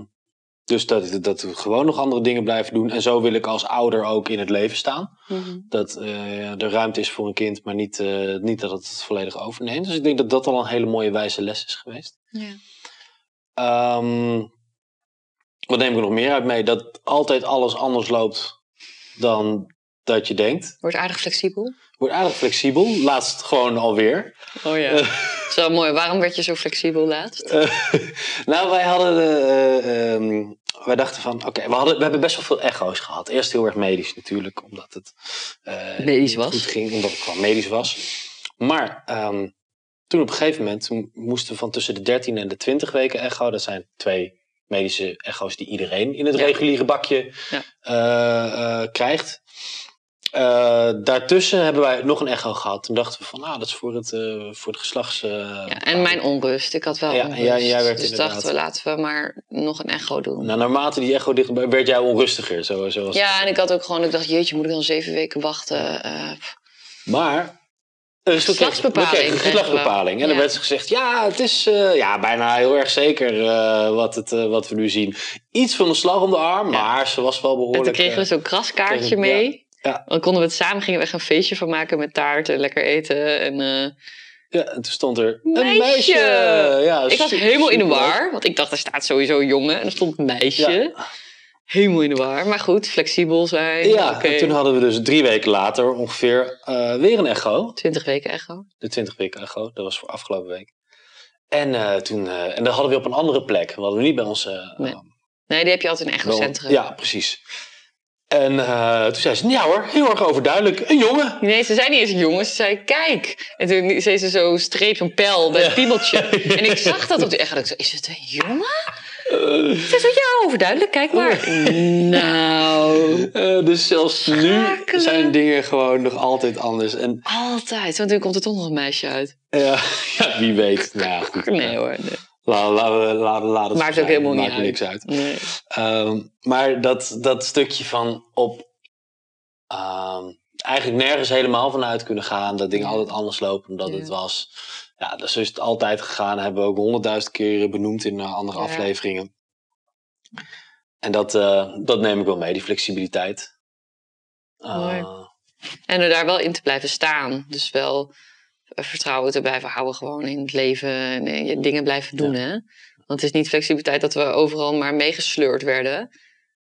dus dat, dat we gewoon nog andere dingen blijven doen. En zo wil ik als ouder ook in het leven staan. Mhm. Dat eh, er ruimte is voor een kind, maar niet, eh, niet dat het het volledig overneemt. Dus ik denk dat dat al een hele mooie wijze les is geweest. ja. Ehm, wat neem ik nog meer uit mee? Dat altijd alles anders loopt dan dat je denkt. Wordt aardig flexibel. Wordt aardig flexibel. Laatst gewoon alweer. Oh ja. Zo mooi. Waarom werd je zo flexibel laatst? Eh, nou, wij hadden. de, eh, ehm, wij dachten van. Oké, we hadden we hebben best wel veel echo's gehad. Eerst heel erg medisch natuurlijk, omdat het. eh, Medisch was. Goed ging, omdat het gewoon medisch was. Maar ehm, toen op een gegeven moment. Toen moesten we van tussen de 13 en de 20 weken echo. Dat zijn twee medische echo's die iedereen in het Ja. reguliere bakje Ja. krijgt. Eh, daartussen hebben wij nog een echo gehad. Toen dachten we van, nou, dat is voor het, eh, voor het geslachts... eh, Ja, en mijn onrust. Ik had wel Ja, onrust. jij- jij werd dus inderdaad- dachten we, laten we maar nog een echo doen. Nou, naarmate die echo dichterbij werd jij onrustiger. Zo, zo was ja, en ik had ook gewoon, ik dacht, jeetje, moet ik dan zeven weken wachten? Maar... kregen- Geslachtsbepaling geslachtsbepaling. En dan werd gezegd, ja, het is ja, bijna heel erg zeker wat, het, wat we nu zien. Iets van een slag om de arm, maar ze was wel behoorlijk... en toen kregen we zo'n kraskaartje mee. Ja. Dan konden we het samen, gingen we echt een feestje van maken met taart en lekker eten. En, eh, ja, en toen stond er een Meisje! meisje. Ja, ik was helemaal in de war, want ik dacht, er staat sowieso jongen. En er stond meisje. Ja. Helemaal in de war. Maar goed, flexibel zijn. Ja, en toen hadden we dus drie weken later ongeveer eh, weer een echo. 20 weken echo. De 20 weken echo, dat was voor afgelopen week. En, eh, toen, en dat hadden we op een andere plek. We hadden we niet bij ons... Nee. Nee, die heb je altijd in echocentrum. Ja, precies. En eh, toen zei ze, ja hoor, heel erg overduidelijk. Een jongen. Nee, ze zei niet eens jongens, ze zei kijk. En toen zei ze zo streep, zo'n pijl bij het piebeltje. En ik zag dat op de Ik zo, is het een jongen? Ze zei, ja, overduidelijk, kijk maar. nou, Eh, dus zelfs nu Schakelen. zijn dingen gewoon nog altijd anders. En altijd. Want nu komt er toch nog een meisje uit. ja, ja, wie weet. Nou, goed. Nee hoor, nee. Laat, laat, laat, laat het Maakt ook helemaal niet Maakt er uit. niks uit. Nee. Ehm, maar dat, dat stukje van op ehm, eigenlijk nergens helemaal vanuit kunnen gaan. Dat dingen altijd anders lopen dan dat Ja. het was. Ja, dus is het altijd gegaan. Hebben we ook honderdduizend keer benoemd in eh, andere Ja. afleveringen. En dat, eh, dat neem ik wel mee, die flexibiliteit. Eh. En er daar wel in te blijven staan. Dus wel vertrouwen te blijven houden gewoon in het leven. En eh, je dingen blijven doen, hè. Want het is niet flexibiliteit dat we overal maar meegesleurd werden.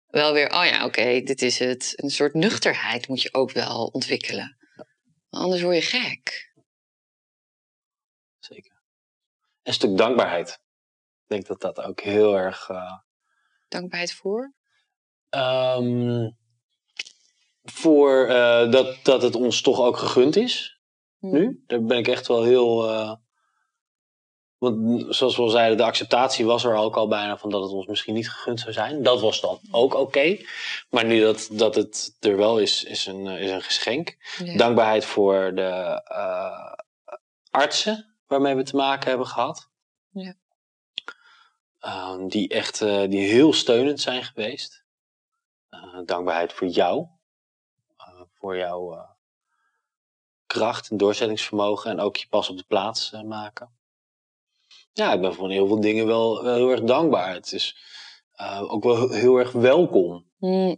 Wel weer, oh ja, oké, dit is het. Een soort nuchterheid moet je ook wel ontwikkelen. Anders word je gek. Zeker. Een stuk dankbaarheid. Ik denk dat dat ook heel erg. eh, Dankbaarheid voor. ehm, voor eh, dat, dat het ons toch ook gegund is. Hm. nu. Daar ben ik echt wel heel. eh, want zoals we al zeiden, de acceptatie was er ook al bijna van dat het ons misschien niet gegund zou zijn. Dat was dan ook oké. Maar nu dat, dat het er wel is, is een, eh, is een geschenk. Ja. Dankbaarheid voor de eh, artsen waarmee we te maken hebben gehad. Ja. Ehm, die echt eh, die heel steunend zijn geweest. eh, dankbaarheid voor jou. eh, voor jouw eh, kracht en doorzettingsvermogen. En ook je pas op de plaats eh, maken. Ja, ik ben van heel veel dingen wel, wel heel erg dankbaar. Het is eh, ook wel heel- heel erg welkom. Mm,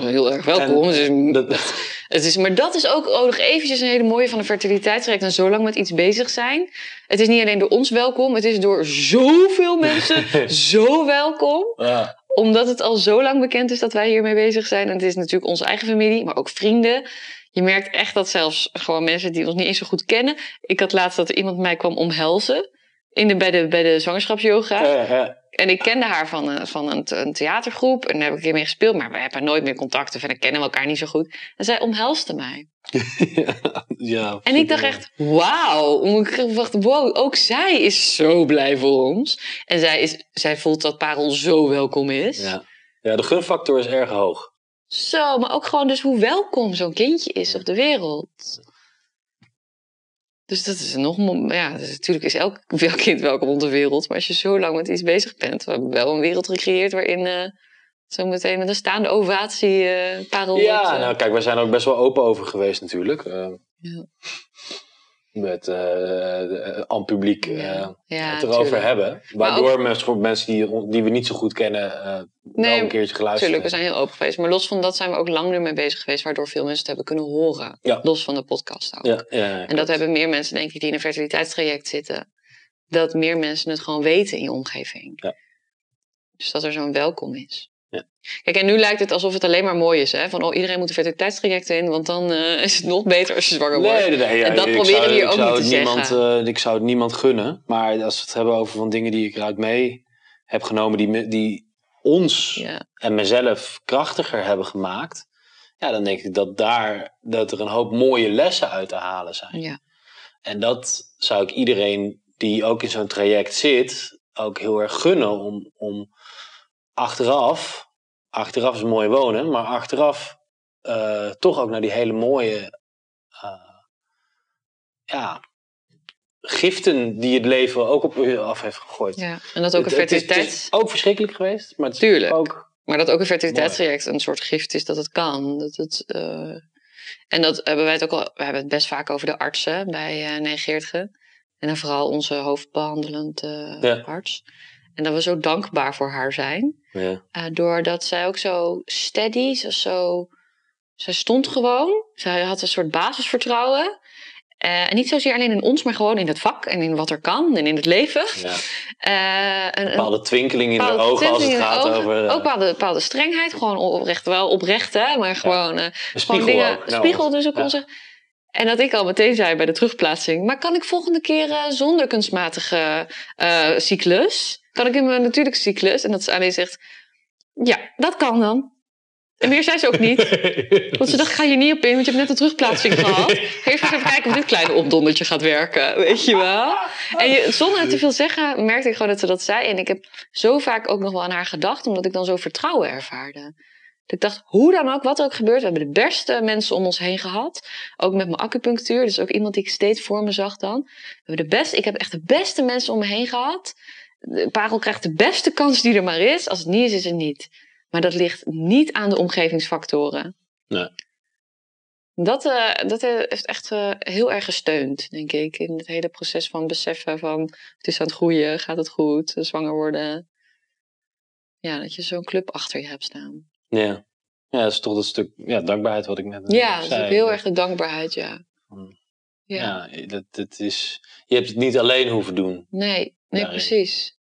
heel erg welkom. En Het is, dat- het is, maar dat is ook oh, nog eventjes een hele mooie van de fertiliteitsrecht. En zo lang met iets bezig zijn. Het is niet alleen door ons welkom. Het is door zoveel mensen zo welkom. Ja. Omdat het al zo lang bekend is dat wij hiermee bezig zijn. En het is natuurlijk onze eigen familie, maar ook vrienden. Je merkt echt dat zelfs gewoon mensen die ons niet eens zo goed kennen. Ik had laatst dat iemand mij kwam omhelzen. In de, bij, de, bij de zwangerschapsyoga. En ik kende haar van, een, van een, een theatergroep. En daar heb ik een keer mee gespeeld. Maar we hebben nooit meer contact. Of en kennen we elkaar niet zo goed. En zij omhelste mij. ja, En ik dacht echt, wauw. Ik dacht, wow, ook zij is zo blij voor ons. En zij, is, zij voelt dat Parel zo welkom is. Ja. ja, de gunfactor is erg hoog. Zo, maar ook gewoon dus hoe welkom zo'n kindje is op de wereld. Dus dat is nog... Ja, dus natuurlijk is elk, elk kind welkom op de wereld. Maar als je zo lang met iets bezig bent... We hebben wel een wereld gecreëerd waarin... eh zo meteen met een staande ovatie eh Parel Ja, eh, nou kijk, wij zijn er ook best wel open over geweest natuurlijk. Ja. Met eh, aan publiek eh, Ja. Ja, het erover tuurlijk. hebben. Waardoor mensen, voor mensen die, die we niet zo goed kennen, Nee, wel een keertje geluisterd Tuurlijk, we zijn heel open geweest. Maar los van dat zijn we ook lang ermee bezig geweest... waardoor veel mensen het hebben kunnen horen. Ja. Los van de podcast ook. Ja, ja, ja, En dat hebben meer mensen, denk ik, die in een fertiliteitstraject zitten. Dat meer mensen het gewoon weten in je omgeving. Ja. Dus dat er zo'n welkom is. Ja. Kijk, en nu lijkt het alsof het alleen maar mooi is. Hè? Van, oh, iedereen moet een fertiliteitstraject in, want dan eh, is het nog beter als je zwanger wordt. Nee, nee, nee, ja, En dat proberen we hier ook niet te niemand, zeggen. eh, ik zou het niemand gunnen. Maar als we het hebben over van dingen die ik eruit mee heb genomen, die, die ons Ja. en mezelf krachtiger hebben gemaakt. Ja, dan denk ik dat daar dat er een hoop mooie lessen uit te halen zijn. Ja. En dat zou ik iedereen die ook in zo'n traject zit, ook heel erg gunnen om, om achteraf, achteraf is mooi wonen, maar achteraf eh, toch ook naar die hele mooie eh, ja, giften die het leven ook op u af heeft gegooid. ja. En dat ook een het het fertiliteit... is ook verschrikkelijk geweest, maar het is Tuurlijk. ook... Maar dat ook een fertiliteitstraject een soort gift is dat het kan. Dat het, eh, En dat hebben wij het ook al... We hebben het best vaak over de artsen bij Geertge. En dan vooral onze hoofdbehandelend eh, Ja. arts. En dat we zo dankbaar voor haar zijn. Ja. Eh, doordat zij ook zo steady, ze zo... Zij stond gewoon. Zij had een soort basisvertrouwen. Eh, en niet zozeer alleen in ons, maar gewoon in het vak en in wat er kan en in het leven. Ja. Eh, een- bepaalde twinkeling in de bepaalde ogen als het de gaat ogen. over... Ook bepaalde, bepaalde strengheid, gewoon oprecht, wel oprecht, hè, maar gewoon, een gewoon spiegel dingen. ook. naar spiegel dus ook Ja. onze. En dat ik al meteen zei bij de terugplaatsing, maar kan ik volgende keer zonder kunstmatige cyclus? Kan ik in mijn natuurlijke cyclus? En dat ze alleen zegt, ja, dat kan dan. En meer zei ze ook niet. Want ze dacht, ga je niet op in, want je hebt net een terugplaatsing gehad. Even kijken of dit kleine opdondertje gaat werken, weet je wel. En je, zonder te veel zeggen, merkte ik gewoon dat ze dat zei. En ik heb zo vaak ook nog wel aan haar gedacht, omdat ik dan zo vertrouwen ervaarde. Dat ik dacht, hoe dan ook, wat er ook gebeurt, we hebben de beste mensen om ons heen gehad. Ook met mijn acupunctuur, dus ook iemand die ik steeds voor me zag dan. We hebben de beste, ik heb echt de beste mensen om me heen gehad. De Parel krijgt de beste kans die er maar is. Als het niet is, is het niet. Maar dat ligt niet aan de omgevingsfactoren. Nee. Dat, eh, dat heeft echt eh, heel erg gesteund, denk ik. In het hele proces van beseffen van het is aan het groeien, gaat het goed, zwanger worden. Ja, dat je zo'n club achter je hebt staan. Ja. ja, dat is toch dat stuk ja, dankbaarheid wat ik net Ja, dat is zei. ook heel erg de dankbaarheid, ja. Ja, Ja, dat, dat is, je hebt het niet alleen hoeven doen. nee, nee, Daarin. precies.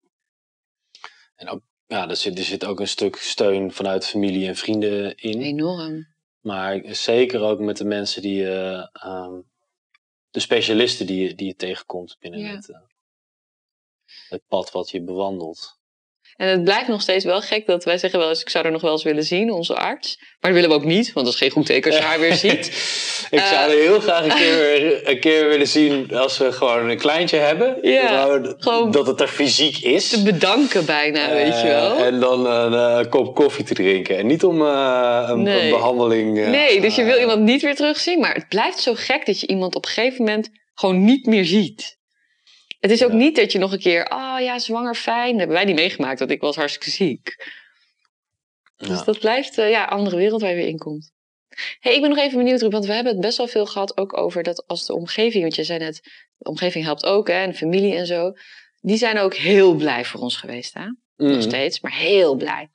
En ook, ja, er zit, er zit ook een stuk steun vanuit familie en vrienden in. Enorm. Maar zeker ook met de mensen die je, ehm, de specialisten die je, die je tegenkomt binnen Ja. het, eh, het pad wat je bewandelt. En het blijft nog steeds wel gek dat wij zeggen wel eens, ik zou er nog wel eens willen zien, onze arts. Maar dat willen we ook niet, want dat is geen goed teken als je haar weer ziet. Ik Eh. zou er heel graag een keer, een keer willen zien als we gewoon een kleintje hebben. Ja, Gewoon gewoon- dat het er fysiek is. Te bedanken bijna, weet je wel. Eh, en dan een eh, kop koffie te drinken. En niet om eh, een, Nee. een behandeling. eh, Nee, dus je wil eh, iemand niet weer terugzien. Maar het blijft zo gek dat je iemand op een gegeven moment gewoon niet meer ziet. Het is ook Ja. niet dat je nog een keer, oh ja, zwanger, fijn. Dat hebben wij niet meegemaakt, want ik was hartstikke ziek. Dus Ja. dat blijft eh, ja, een andere wereld waar je weer in komt. Hey, ik ben nog even benieuwd, Ruud, want we hebben het best wel veel gehad ook over dat als de omgeving, want je zei net, de omgeving helpt ook, hè, en familie en zo. Die zijn ook heel blij voor ons geweest, hè? Nog Mm. steeds, maar heel blij.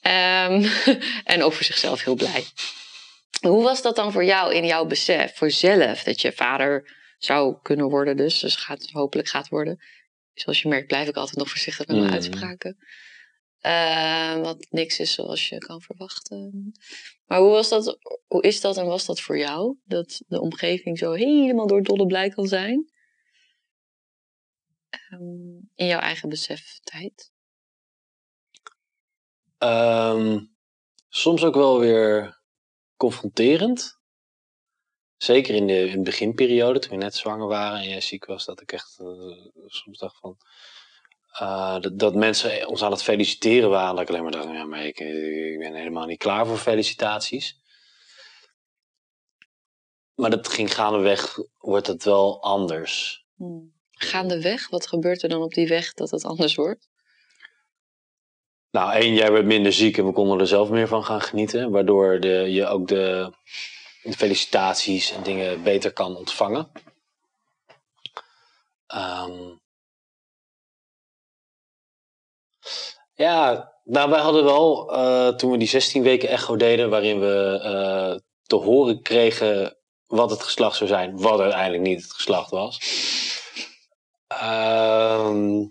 Ehm, en ook voor zichzelf heel blij. Hoe was dat dan voor jou in jouw besef, voor zelf, dat je vader zou kunnen worden, dus, dus gaat, hopelijk gaat worden? Zoals je merkt, blijf ik altijd nog voorzichtig met mijn Mm. uitspraken. Ehm, wat niks is zoals je kan verwachten. Maar hoe, was dat, hoe is dat en was dat voor jou? Dat de omgeving zo helemaal door dolle blij kan zijn? Ehm, in jouw eigen beseftijd? Ehm, soms ook wel weer confronterend. Zeker in de, in de beginperiode, toen we net zwanger waren en jij ziek was, dat ik echt eh, soms dacht van. eh, dat, dat mensen ons aan het feliciteren waren. Dat ik alleen maar dacht, ja, maar ik, ik ben helemaal niet klaar voor felicitaties. Maar dat ging gaandeweg, wordt het wel anders. Hmm. Gaandeweg, wat gebeurt er dan op die weg dat het anders wordt? Nou, één, jij werd minder ziek en we konden er zelf meer van gaan genieten. Waardoor de, je ook de felicitaties en dingen beter kan ontvangen. Ehm, ja, nou, wij hadden wel, eh, toen we die 16 weken echo deden, waarin we eh, te horen kregen wat het geslacht zou zijn, wat uiteindelijk niet het geslacht was. Ehm,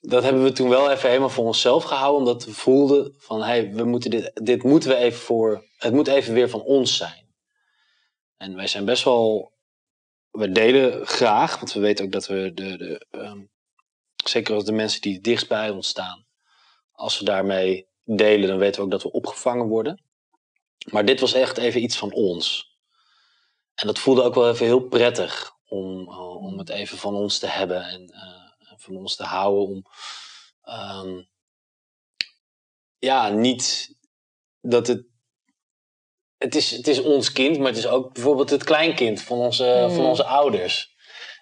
dat hebben we toen wel even helemaal voor onszelf gehouden, omdat we voelden van, hey, we moeten dit, dit moeten we even voor, het moet even weer van ons zijn. En wij zijn best wel, we delen graag, want we weten ook dat we de, de ehm, zeker als de mensen die dichtst bij ons staan, als we daarmee delen, dan weten we ook dat we opgevangen worden. Maar dit was echt even iets van ons. En dat voelde ook wel even heel prettig om, eh, om het even van ons te hebben en eh, van ons te houden. Om, ehm, ja, niet dat het. Het is, het is ons kind, maar het is ook bijvoorbeeld het kleinkind van onze, Mm. van onze ouders.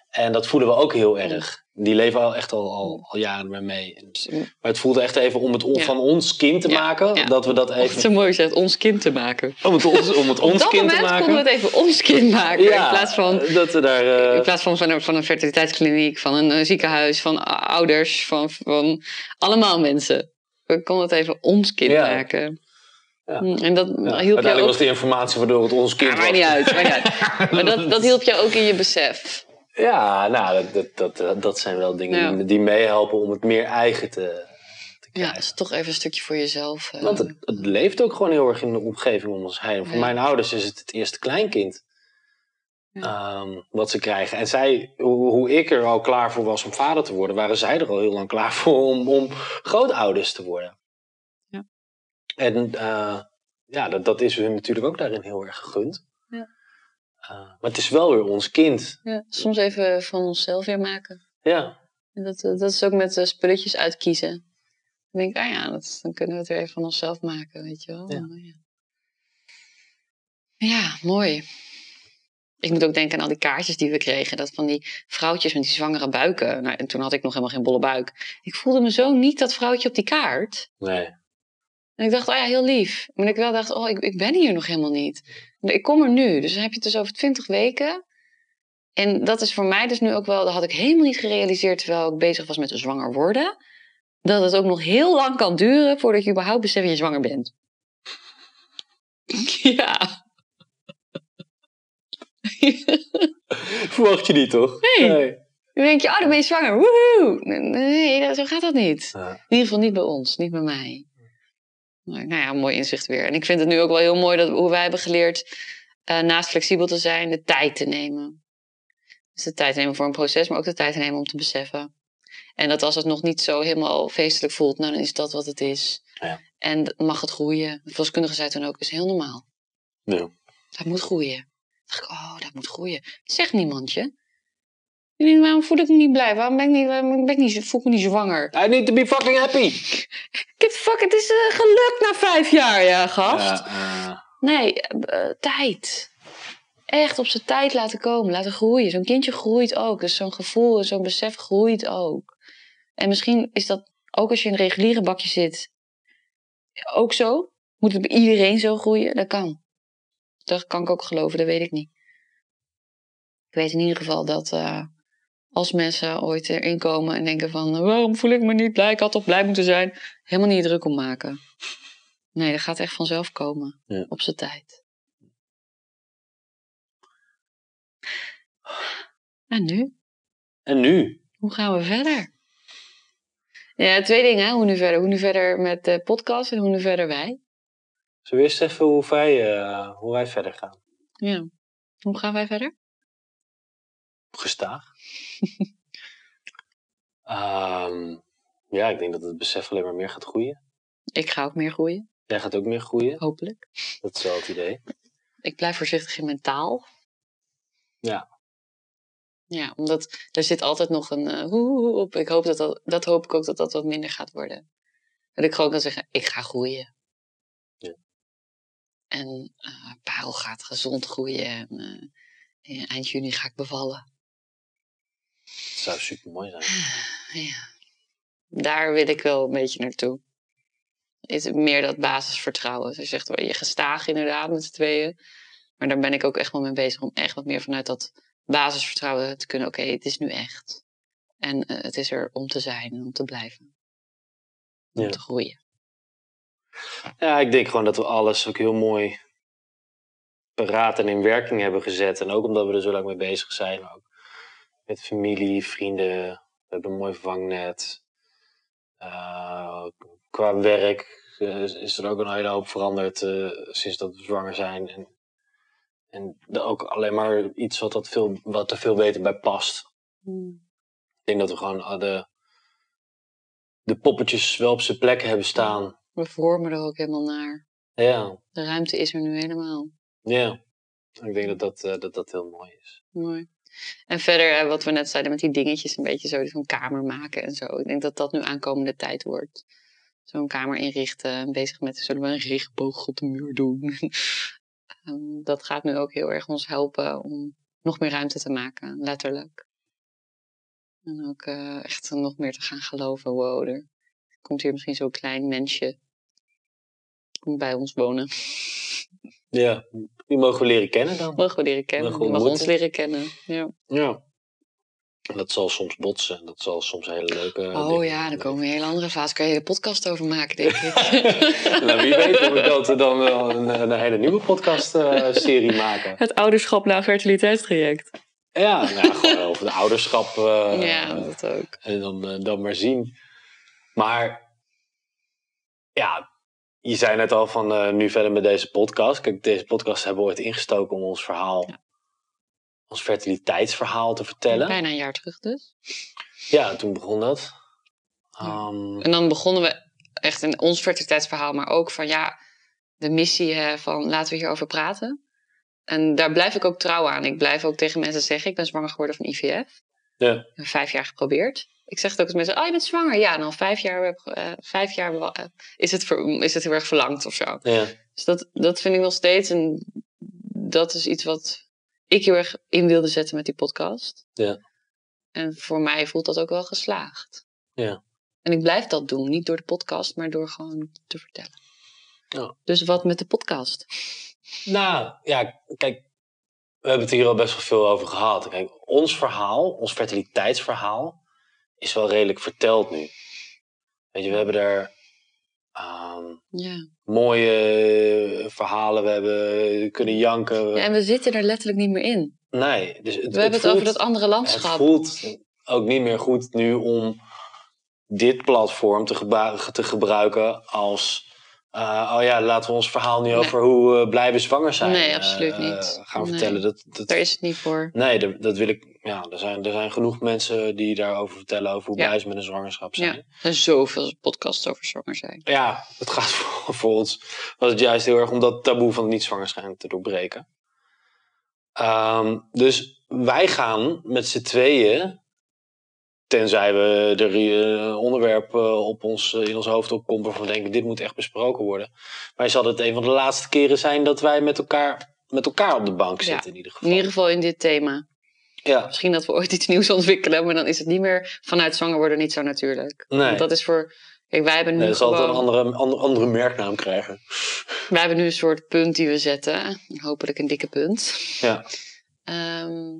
En dat voelen we ook heel erg. Die leven al echt al, al, al jaren mee. En- Maar het voelde echt even om het on- Ja. van ons kind te Ja, maken. ja. Dat we dat Of even. zo mooi zegt, ons kind te maken. Om het, ons, om het Op ons dat kind te moment maken. konden we het even ons kind maken. in plaats van, dat we daar. eh, in plaats van, van, een, van een fertiliteitskliniek, van een ziekenhuis, van ouders, van, van allemaal mensen. We konden het even ons kind maken. Ja. Hm, En dat ja, hielp uiteindelijk ook... was de informatie waardoor het ons kind Ja, maakt was. niet uit. Niet uit. Maar dat, dat hielp jou ook in je besef. Ja, nou, dat, dat, dat, dat zijn wel dingen Ja. die, die meehelpen om het meer eigen te, te Ja, krijgen. dus toch even een stukje voor jezelf. eh. Want het, het leeft ook gewoon heel erg in de omgeving om ons heen. Voor Ja. mijn ouders is het het eerste kleinkind. Ja. ehm, wat ze krijgen. En zij, hoe, hoe ik er al klaar voor was om vader te worden, waren zij er al heel lang klaar voor om, om grootouders te worden. En eh, ja, dat, dat is hun natuurlijk ook daarin heel erg gegund. Ja. Eh, maar het is wel weer ons kind. Ja, soms even van onszelf weer maken. Ja, En dat, eh, dat is ook met spulletjes uitkiezen. Dan denk ik, ah ja, dat, dan kunnen we het weer even van onszelf maken, weet je wel. Ja. Ja, ja mooi. Ik moet ook denken aan al die kaartjes die we kregen. Dat van die vrouwtjes met die zwangere buiken. Nou, en toen had ik nog helemaal geen bolle buik. Ik voelde me zo niet dat vrouwtje op die kaart. nee. En ik dacht, oh ja, heel lief. Maar ik wel dacht, oh, ik, ik ben hier nog helemaal niet. Ik kom er nu. Dus dan heb je het dus over twintig weken. En dat is voor mij dus nu ook wel, dat had ik helemaal niet gerealiseerd terwijl ik bezig was met zwanger worden. Dat het ook nog heel lang kan duren voordat je überhaupt beseft dat je zwanger bent. ja. Verwacht je niet, toch? Nee. Dan denk je, oh, dan ben je zwanger. Woehoe. Nee, zo gaat dat niet. In ieder geval niet bij ons, niet bij mij. Maar, nou ja, mooi inzicht weer. En ik vind het nu ook wel heel mooi dat hoe wij hebben geleerd, eh, naast flexibel te zijn, de tijd te nemen. Dus de tijd te nemen voor een proces, maar ook de tijd te nemen om te beseffen. En dat als het nog niet zo helemaal feestelijk voelt, nou dan is dat wat het is. Ja. En dan mag het groeien. De verloskundige zei toen ook, is heel normaal. Ja. Dat moet groeien. Dacht ik, oh, dat moet groeien. Dat zegt niemand je. Ik denk, waarom voel ik me niet blij? Waarom ben ik niet, ben ik niet, voel ik me niet zwanger? I need to be fucking happy. Get fuck, het is uh, gelukt na vijf jaar, ja, gast. Eh, Nee, eh, tijd. Echt op zijn tijd laten komen, laten groeien. Zo'n kindje groeit ook. Dus zo'n gevoel, zo'n besef groeit ook. En misschien is dat ook als je in een reguliere bakje zit, ook zo? Moet het bij iedereen zo groeien? Dat kan. Dat kan ik ook geloven, dat weet ik niet. Ik weet in ieder geval dat eh, als mensen ooit erin komen en denken van... waarom voel ik me niet blij, ik had toch blij moeten zijn. Helemaal niet druk om maken. Nee, dat gaat echt vanzelf komen. Ja. Op zijn tijd. En nu? En nu? Hoe gaan we verder? Ja, twee dingen. hè. Hoe nu verder? Hoe nu verder met de podcast en hoe nu verder wij? Zullen we eerst even hoe wij, eh, hoe wij verder gaan? Ja. Hoe gaan wij verder? Gestaag. Ehm, ja, ik denk dat het besef alleen maar meer gaat groeien. Ik ga ook meer groeien, Jij gaat ook meer groeien. hopelijk. Dat is wel het idee. Ik blijf voorzichtig in mijn taal. Ja. Ja, omdat er zit altijd nog een eh, hoe hoe op. Ik hoop dat, dat dat hoop ik ook dat dat wat minder gaat worden. Dat ik gewoon kan zeggen, ik ga groeien. Ja. En eh Parel gaat gezond groeien. En eh, in eind juni ga ik bevallen. Het zou super mooi zijn. Ja. Daar wil ik wel een beetje naartoe. Is meer dat basisvertrouwen. Dus je zegt je gestaag inderdaad met z'n tweeën. Maar daar ben ik ook echt wel mee bezig om echt wat meer vanuit dat basisvertrouwen te kunnen. Oké, het is nu echt. En eh, het is er om te zijn en om te blijven. Om Ja. te groeien. Ja, ik denk gewoon dat we alles ook heel mooi paraat en in werking hebben gezet. En ook omdat we er zo lang mee bezig zijn. Maar ook met familie, vrienden. We hebben een mooi vangnet. Eh, qua werk eh, is- er ook een hele hoop veranderd eh, sinds dat we zwanger zijn. En, en ook alleen maar iets wat, dat veel, wat er veel beter bij past. Ik denk dat we gewoon de, de poppetjes wel op zijn plek hebben staan. We vormen er ook helemaal naar. Ja, De ruimte is er nu helemaal. ja. Ik denk dat dat, dat, dat heel mooi is. Mooi. En verder, eh, wat we net zeiden met die dingetjes, een beetje zo zo'n kamer maken en zo. Ik denk dat dat nu aankomende tijd wordt. Zo'n kamer inrichten, bezig met zullen we een regenboog op de muur doen. Ehm, dat gaat nu ook heel erg ons helpen om nog meer ruimte te maken, letterlijk. En ook eh, echt nog meer te gaan geloven. Wow, er komt hier misschien zo'n klein mensje bij ons wonen. Ja, die mogen we leren kennen dan. Mogen we leren kennen, Mogen we die mag ons leren kennen. Ja. Ja. Dat zal soms botsen. Dat zal soms hele leuke Oh ja, dan komen we een hele andere fase. Kan je een podcast over maken, denk ik. nou, wie weet we dat dan wel een, een hele nieuwe podcast-serie maken. Het ouderschap na fertiliteitstraject. Ja, nou, gewoon over de ouderschap. eh, ja, dat ook. En dan, eh, dan maar zien. Maar ja, je zei net al van eh, nu verder met deze podcast. Kijk, deze podcast hebben we ooit ingestoken om ons verhaal, Ja. ons fertiliteitsverhaal te vertellen. Bijna een jaar terug dus. Ja, toen begon dat. Ja. Ehm, En dan begonnen we echt in ons fertiliteitsverhaal, maar ook van ja, de missie hè, van laten we hierover praten. En daar blijf ik ook trouw aan. Ik blijf ook tegen mensen zeggen, ik ben zwanger geworden van IVF. ja, Ik heb vijf jaar geprobeerd. Ik zeg het ook als mensen, oh je bent zwanger. Ja, en al vijf jaar, eh, vijf jaar eh, is, het ver- is het heel erg verlangd of zo. ja, Dus dat, dat vind ik nog steeds. En dat is iets wat ik heel erg in wilde zetten met die podcast. Ja. En voor mij voelt dat ook wel geslaagd. Ja. En ik blijf dat doen. Niet door de podcast, maar door gewoon te vertellen. Dus wat met de podcast? Nou, ja, kijk, we hebben het hier al best wel veel over gehad. Kijk, ons verhaal, ons fertiliteitsverhaal, is wel redelijk verteld nu. Weet je, we hebben daar ehm, Ja. mooie verhalen, we hebben kunnen janken. ja. En we zitten er letterlijk niet meer in. Nee, dus het, We hebben het over dat andere Het landschap. voelt ook niet meer goed nu om dit platform te gebruiken als... eh, oh ja, laten we ons verhaal nu Nee. over hoe we blijven zwanger zijn. Nee, eh, absoluut eh, niet. gaan Nee. vertellen. Dat, dat, Daar is het niet voor. Nee, dat, dat wil ik. Ja, er zijn, er zijn genoeg mensen die daarover vertellen over hoe Ja. blij ze met een zwangerschap zijn. Ja. Er zijn zoveel podcasts over zwanger zijn. Ja, het gaat voor, voor ons. Was het juist heel erg om dat taboe van niet zwanger zijn te doorbreken. Ehm, dus wij gaan met z'n tweeën, tenzij we er een onderwerp eh, op ons, eh, in ons hoofd opkomt waarvan we denken, dit moet echt besproken worden. Maar zal het een van de laatste keren zijn dat wij met elkaar, met elkaar op de bank Ja, zitten in ieder geval. In ieder geval in dit thema. Ja, Misschien dat we ooit iets nieuws ontwikkelen, maar dan is het niet meer vanuit zwanger worden niet zo natuurlijk. Nee. Want dat is voor Kijk, wij hebben nu Nee, dat zal gewoon... het een andere, andere, andere merknaam krijgen. Wij hebben nu een soort punt die we zetten. Hopelijk een dikke punt. Ja. Ehm,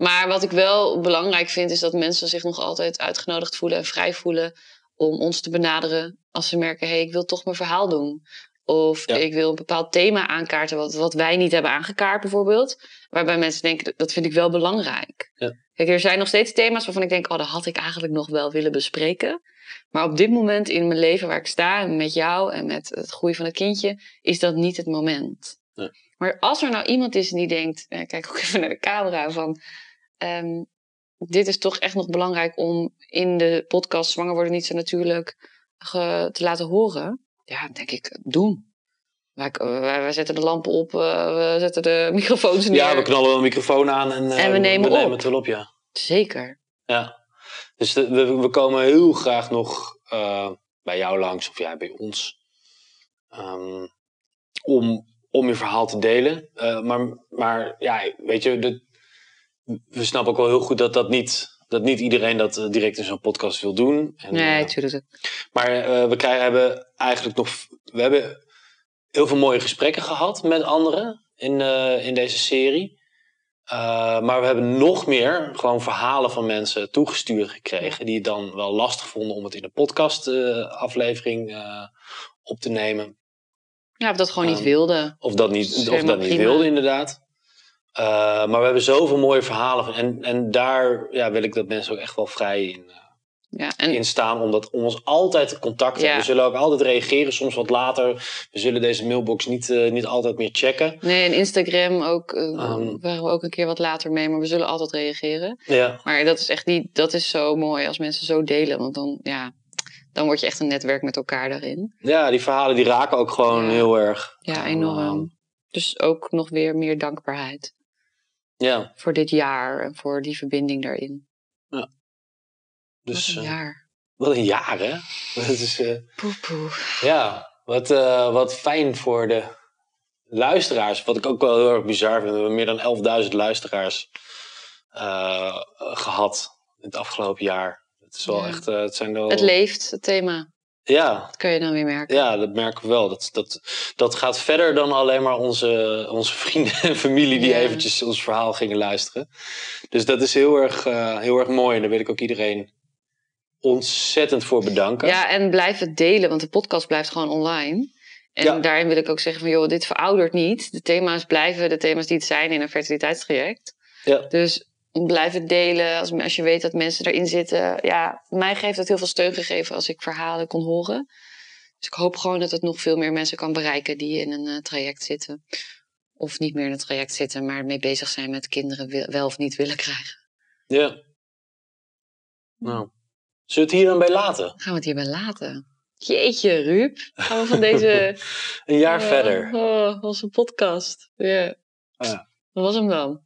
maar wat ik wel belangrijk vind, is dat mensen zich nog altijd uitgenodigd voelen en vrij voelen om ons te benaderen als ze merken, hé, hey, ik wil toch mijn verhaal doen. Of Ja. ik wil een bepaald thema aankaarten wat, wat wij niet hebben aangekaart bijvoorbeeld. Waarbij mensen denken, dat- vind ik wel belangrijk. Ja. Kijk, er zijn nog steeds thema's waarvan ik denk, oh, dat had ik eigenlijk nog wel willen bespreken. Maar op dit moment in mijn leven waar ik sta, en met jou en met het groeien van het kindje, is dat niet het moment. Maar als er nou iemand is die denkt, eh, kijk ook even naar de camera, van ehm, dit is toch echt nog belangrijk om in de podcast Zwanger worden niet zo natuurlijk ge- te laten horen. Ja, denk ik, doen. Wij, wij, wij zetten de lampen op, eh, we zetten de microfoons neer. Ja, we knallen wel een microfoon aan en, eh, En we nemen op. het wel op, ja. Zeker. Ja. Dus de- we, we komen heel graag nog eh, bij jou langs of jij bij ons. ehm, om, om je verhaal te delen. Eh, maar, maar ja, weet je, de, we snappen ook wel heel goed dat, dat, niet, dat niet iedereen dat eh, direct in zo'n podcast wil doen. En, Nee, eh, tuurlijk. maar eh, we krijgen, hebben eigenlijk nog. We hebben heel veel mooie gesprekken gehad met anderen in, eh, in deze serie. Uh, maar we hebben nog meer gewoon verhalen van mensen toegestuurd gekregen. die het dan wel lastig vonden om het in de podcast-aflevering op te nemen. Ja, of dat gewoon niet Um, wilde. Of dat niet, of dat niet prima. wilde, inderdaad. Uh, maar we hebben zoveel mooie verhalen. van- En, en daar ja, wil ik dat mensen ook echt wel vrij in, uh, Ja, en in staan om, dat, om ons altijd te contacten. Ja. We zullen ook altijd reageren, soms wat later. We zullen deze mailbox niet, eh, niet altijd meer checken. nee, en Instagram ook, eh, Um, waren we ook een keer wat later mee, maar we zullen altijd reageren. Ja, Maar dat is echt niet, dat is zo mooi als mensen zo delen, want dan, ja, dan word je echt een netwerk met elkaar daarin. ja die verhalen die raken ook gewoon heel erg. Ja, En, enorm. ehm, Dus ook nog weer meer dankbaarheid ja, voor dit jaar en voor die verbinding daarin. dus wat een eh, jaar. wat een jaar hè. Dat is, eh, Poe, poe. ja, wat, eh, wat fijn voor de luisteraars. Wat ik ook wel heel erg bizar vind. We hebben meer dan 11.000 luisteraars eh, gehad in het afgelopen jaar. Het is wel Ja. echt, het zijn wel... Het leeft, het thema. Ja, Dat kun je dan weer merken. Ja, dat merken we wel. Dat, dat, dat gaat verder dan alleen maar onze, onze vrienden en familie die eventjes ons verhaal gingen luisteren. Dus dat is heel erg, eh, heel erg mooi. En daar wil ik ook iedereen ontzettend voor bedanken. Ja, en blijf het delen, want de podcast blijft gewoon online. En Ja. daarin wil ik ook zeggen van, joh, dit veroudert niet. De thema's blijven de thema's die het zijn in een fertiliteitstraject. Ja. Dus blijf het delen. Als, als je weet dat mensen erin zitten. Ja, mij heeft het heel veel steun gegeven als ik verhalen kon horen. Dus ik hoop gewoon dat het nog veel meer mensen kan bereiken die in een eh, traject zitten. Of niet meer in een traject zitten, maar mee bezig zijn met kinderen wil- wel of niet willen krijgen. Ja. Nou. Zullen we het hier dan bij laten? Gaan we het hierbij laten? Jeetje, Ruud. Gaan we van deze... Een jaar verder. Oh, onze podcast. Ja. Ja. Wat was hem dan? Dat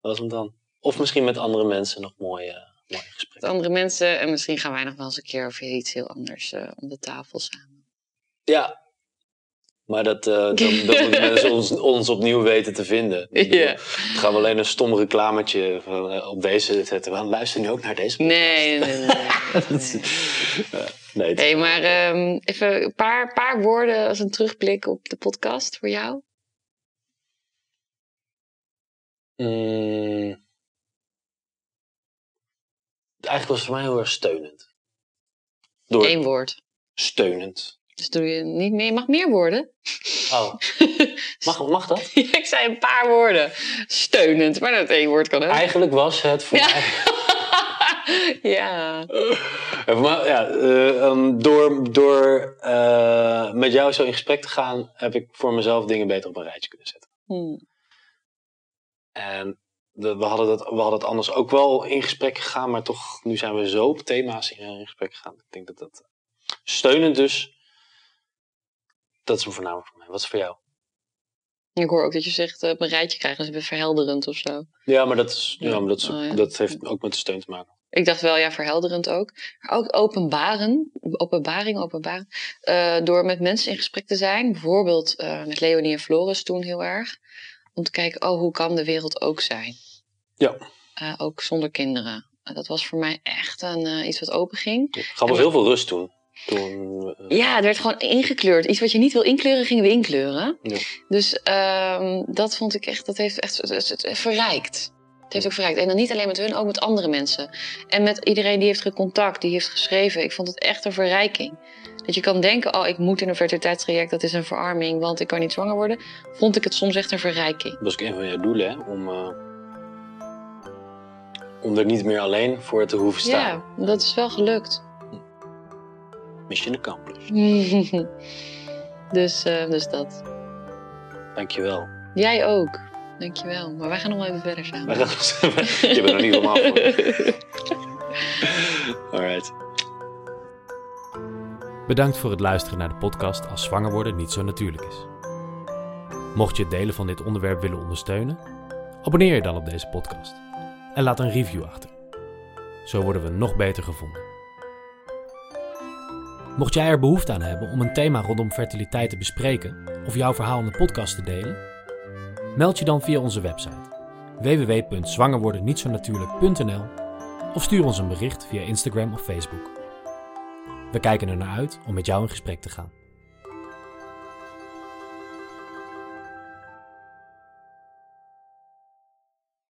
was hem dan. Of misschien met andere mensen nog mooie, mooie Met gesprekken. andere mensen. En misschien gaan wij nog wel eens een keer over iets heel anders eh, om de tafel samen. Ja. Maar dat, dan, dan moeten mensen ons, ons opnieuw weten te vinden. Ja. Dan gaan we alleen een stom reclametje van, eh, op deze zetten. We luisteren nu ook naar deze. Nee, nee, nee. nee, nee. Maar ehm, even een paar, paar woorden als een terugblik op de podcast voor jou. Mm. Eigenlijk was het voor mij heel erg steunend. Door Eén woord. steunend. Dus doe je niet meer. Je mag meer woorden. Oh, mag, mag dat? ik zei een paar woorden. Steunend, maar dat één woord kan ook. Eigenlijk was het voor Ja. mij... ja. Ja, voor mij- ja, eh, ehm, door door eh, met jou zo in gesprek te gaan, heb ik voor mezelf dingen beter op een rijtje kunnen zetten. Hm. En we, hadden dat, we hadden het anders ook wel in gesprek gegaan, maar toch, nu zijn we zo op thema's in, in gesprek gegaan. Ik denk dat dat steunend dus, dat is hem voornamelijk voor mij. Wat is voor jou? Ik hoor ook dat je zegt eh, op een rijtje krijgen, dat is weer verhelderend of zo. Ja, maar dat, is, ja, maar dat, is, Oh, ja. dat heeft ook met de steun te maken. Ik dacht wel, ja, verhelderend ook. Maar ook openbaren, openbaring, openbaren. Eh, door met mensen in gesprek te zijn. Bijvoorbeeld eh, met Leonie en Floris toen heel erg. Om te kijken, oh, hoe kan de wereld ook zijn? Ja. Eh, ook zonder kinderen. Eh, dat was voor mij echt een, eh, iets wat open ging. Het gaf ons heel veel rust toen. Toen, Ja, het werd gewoon ingekleurd. Iets wat je niet wil inkleuren, gingen we inkleuren. Ja. Dus ehm, dat vond ik echt, dat heeft echt het, verrijkt. Het heeft ook verrijkt. En dan niet alleen met hun, ook met andere mensen. En met iedereen die heeft gecontact, die heeft geschreven. Ik vond het echt een verrijking. Dat je kan denken, oh, ik moet in een fertiliteitstraject, dat is een verarming, want ik kan niet zwanger worden. Vond ik het soms echt een verrijking. Dat was ook een van jouw doelen, hè? Om, om er niet meer alleen voor te hoeven staan. Ja, dat is wel gelukt. Mission accomplished. dus, eh, dus dat. Dankjewel. Jij ook. Dankjewel. Maar wij gaan nog wel even verder samen. Wij gaan- Je bent nog niet helemaal. Alright. Bedankt voor het luisteren naar de podcast Als zwanger worden niet zo natuurlijk is. Mocht je het delen van dit onderwerp willen ondersteunen, abonneer je dan op deze podcast en laat een review achter. Zo worden we nog beter gevonden. Mocht jij er behoefte aan hebben om een thema rondom fertiliteit te bespreken of jouw verhaal in de podcast te delen, meld je dan via onze website www.zwangerwordennietzonatuurlijk.nl of stuur ons een bericht via Instagram of Facebook. We kijken er naar uit om met jou in gesprek te gaan.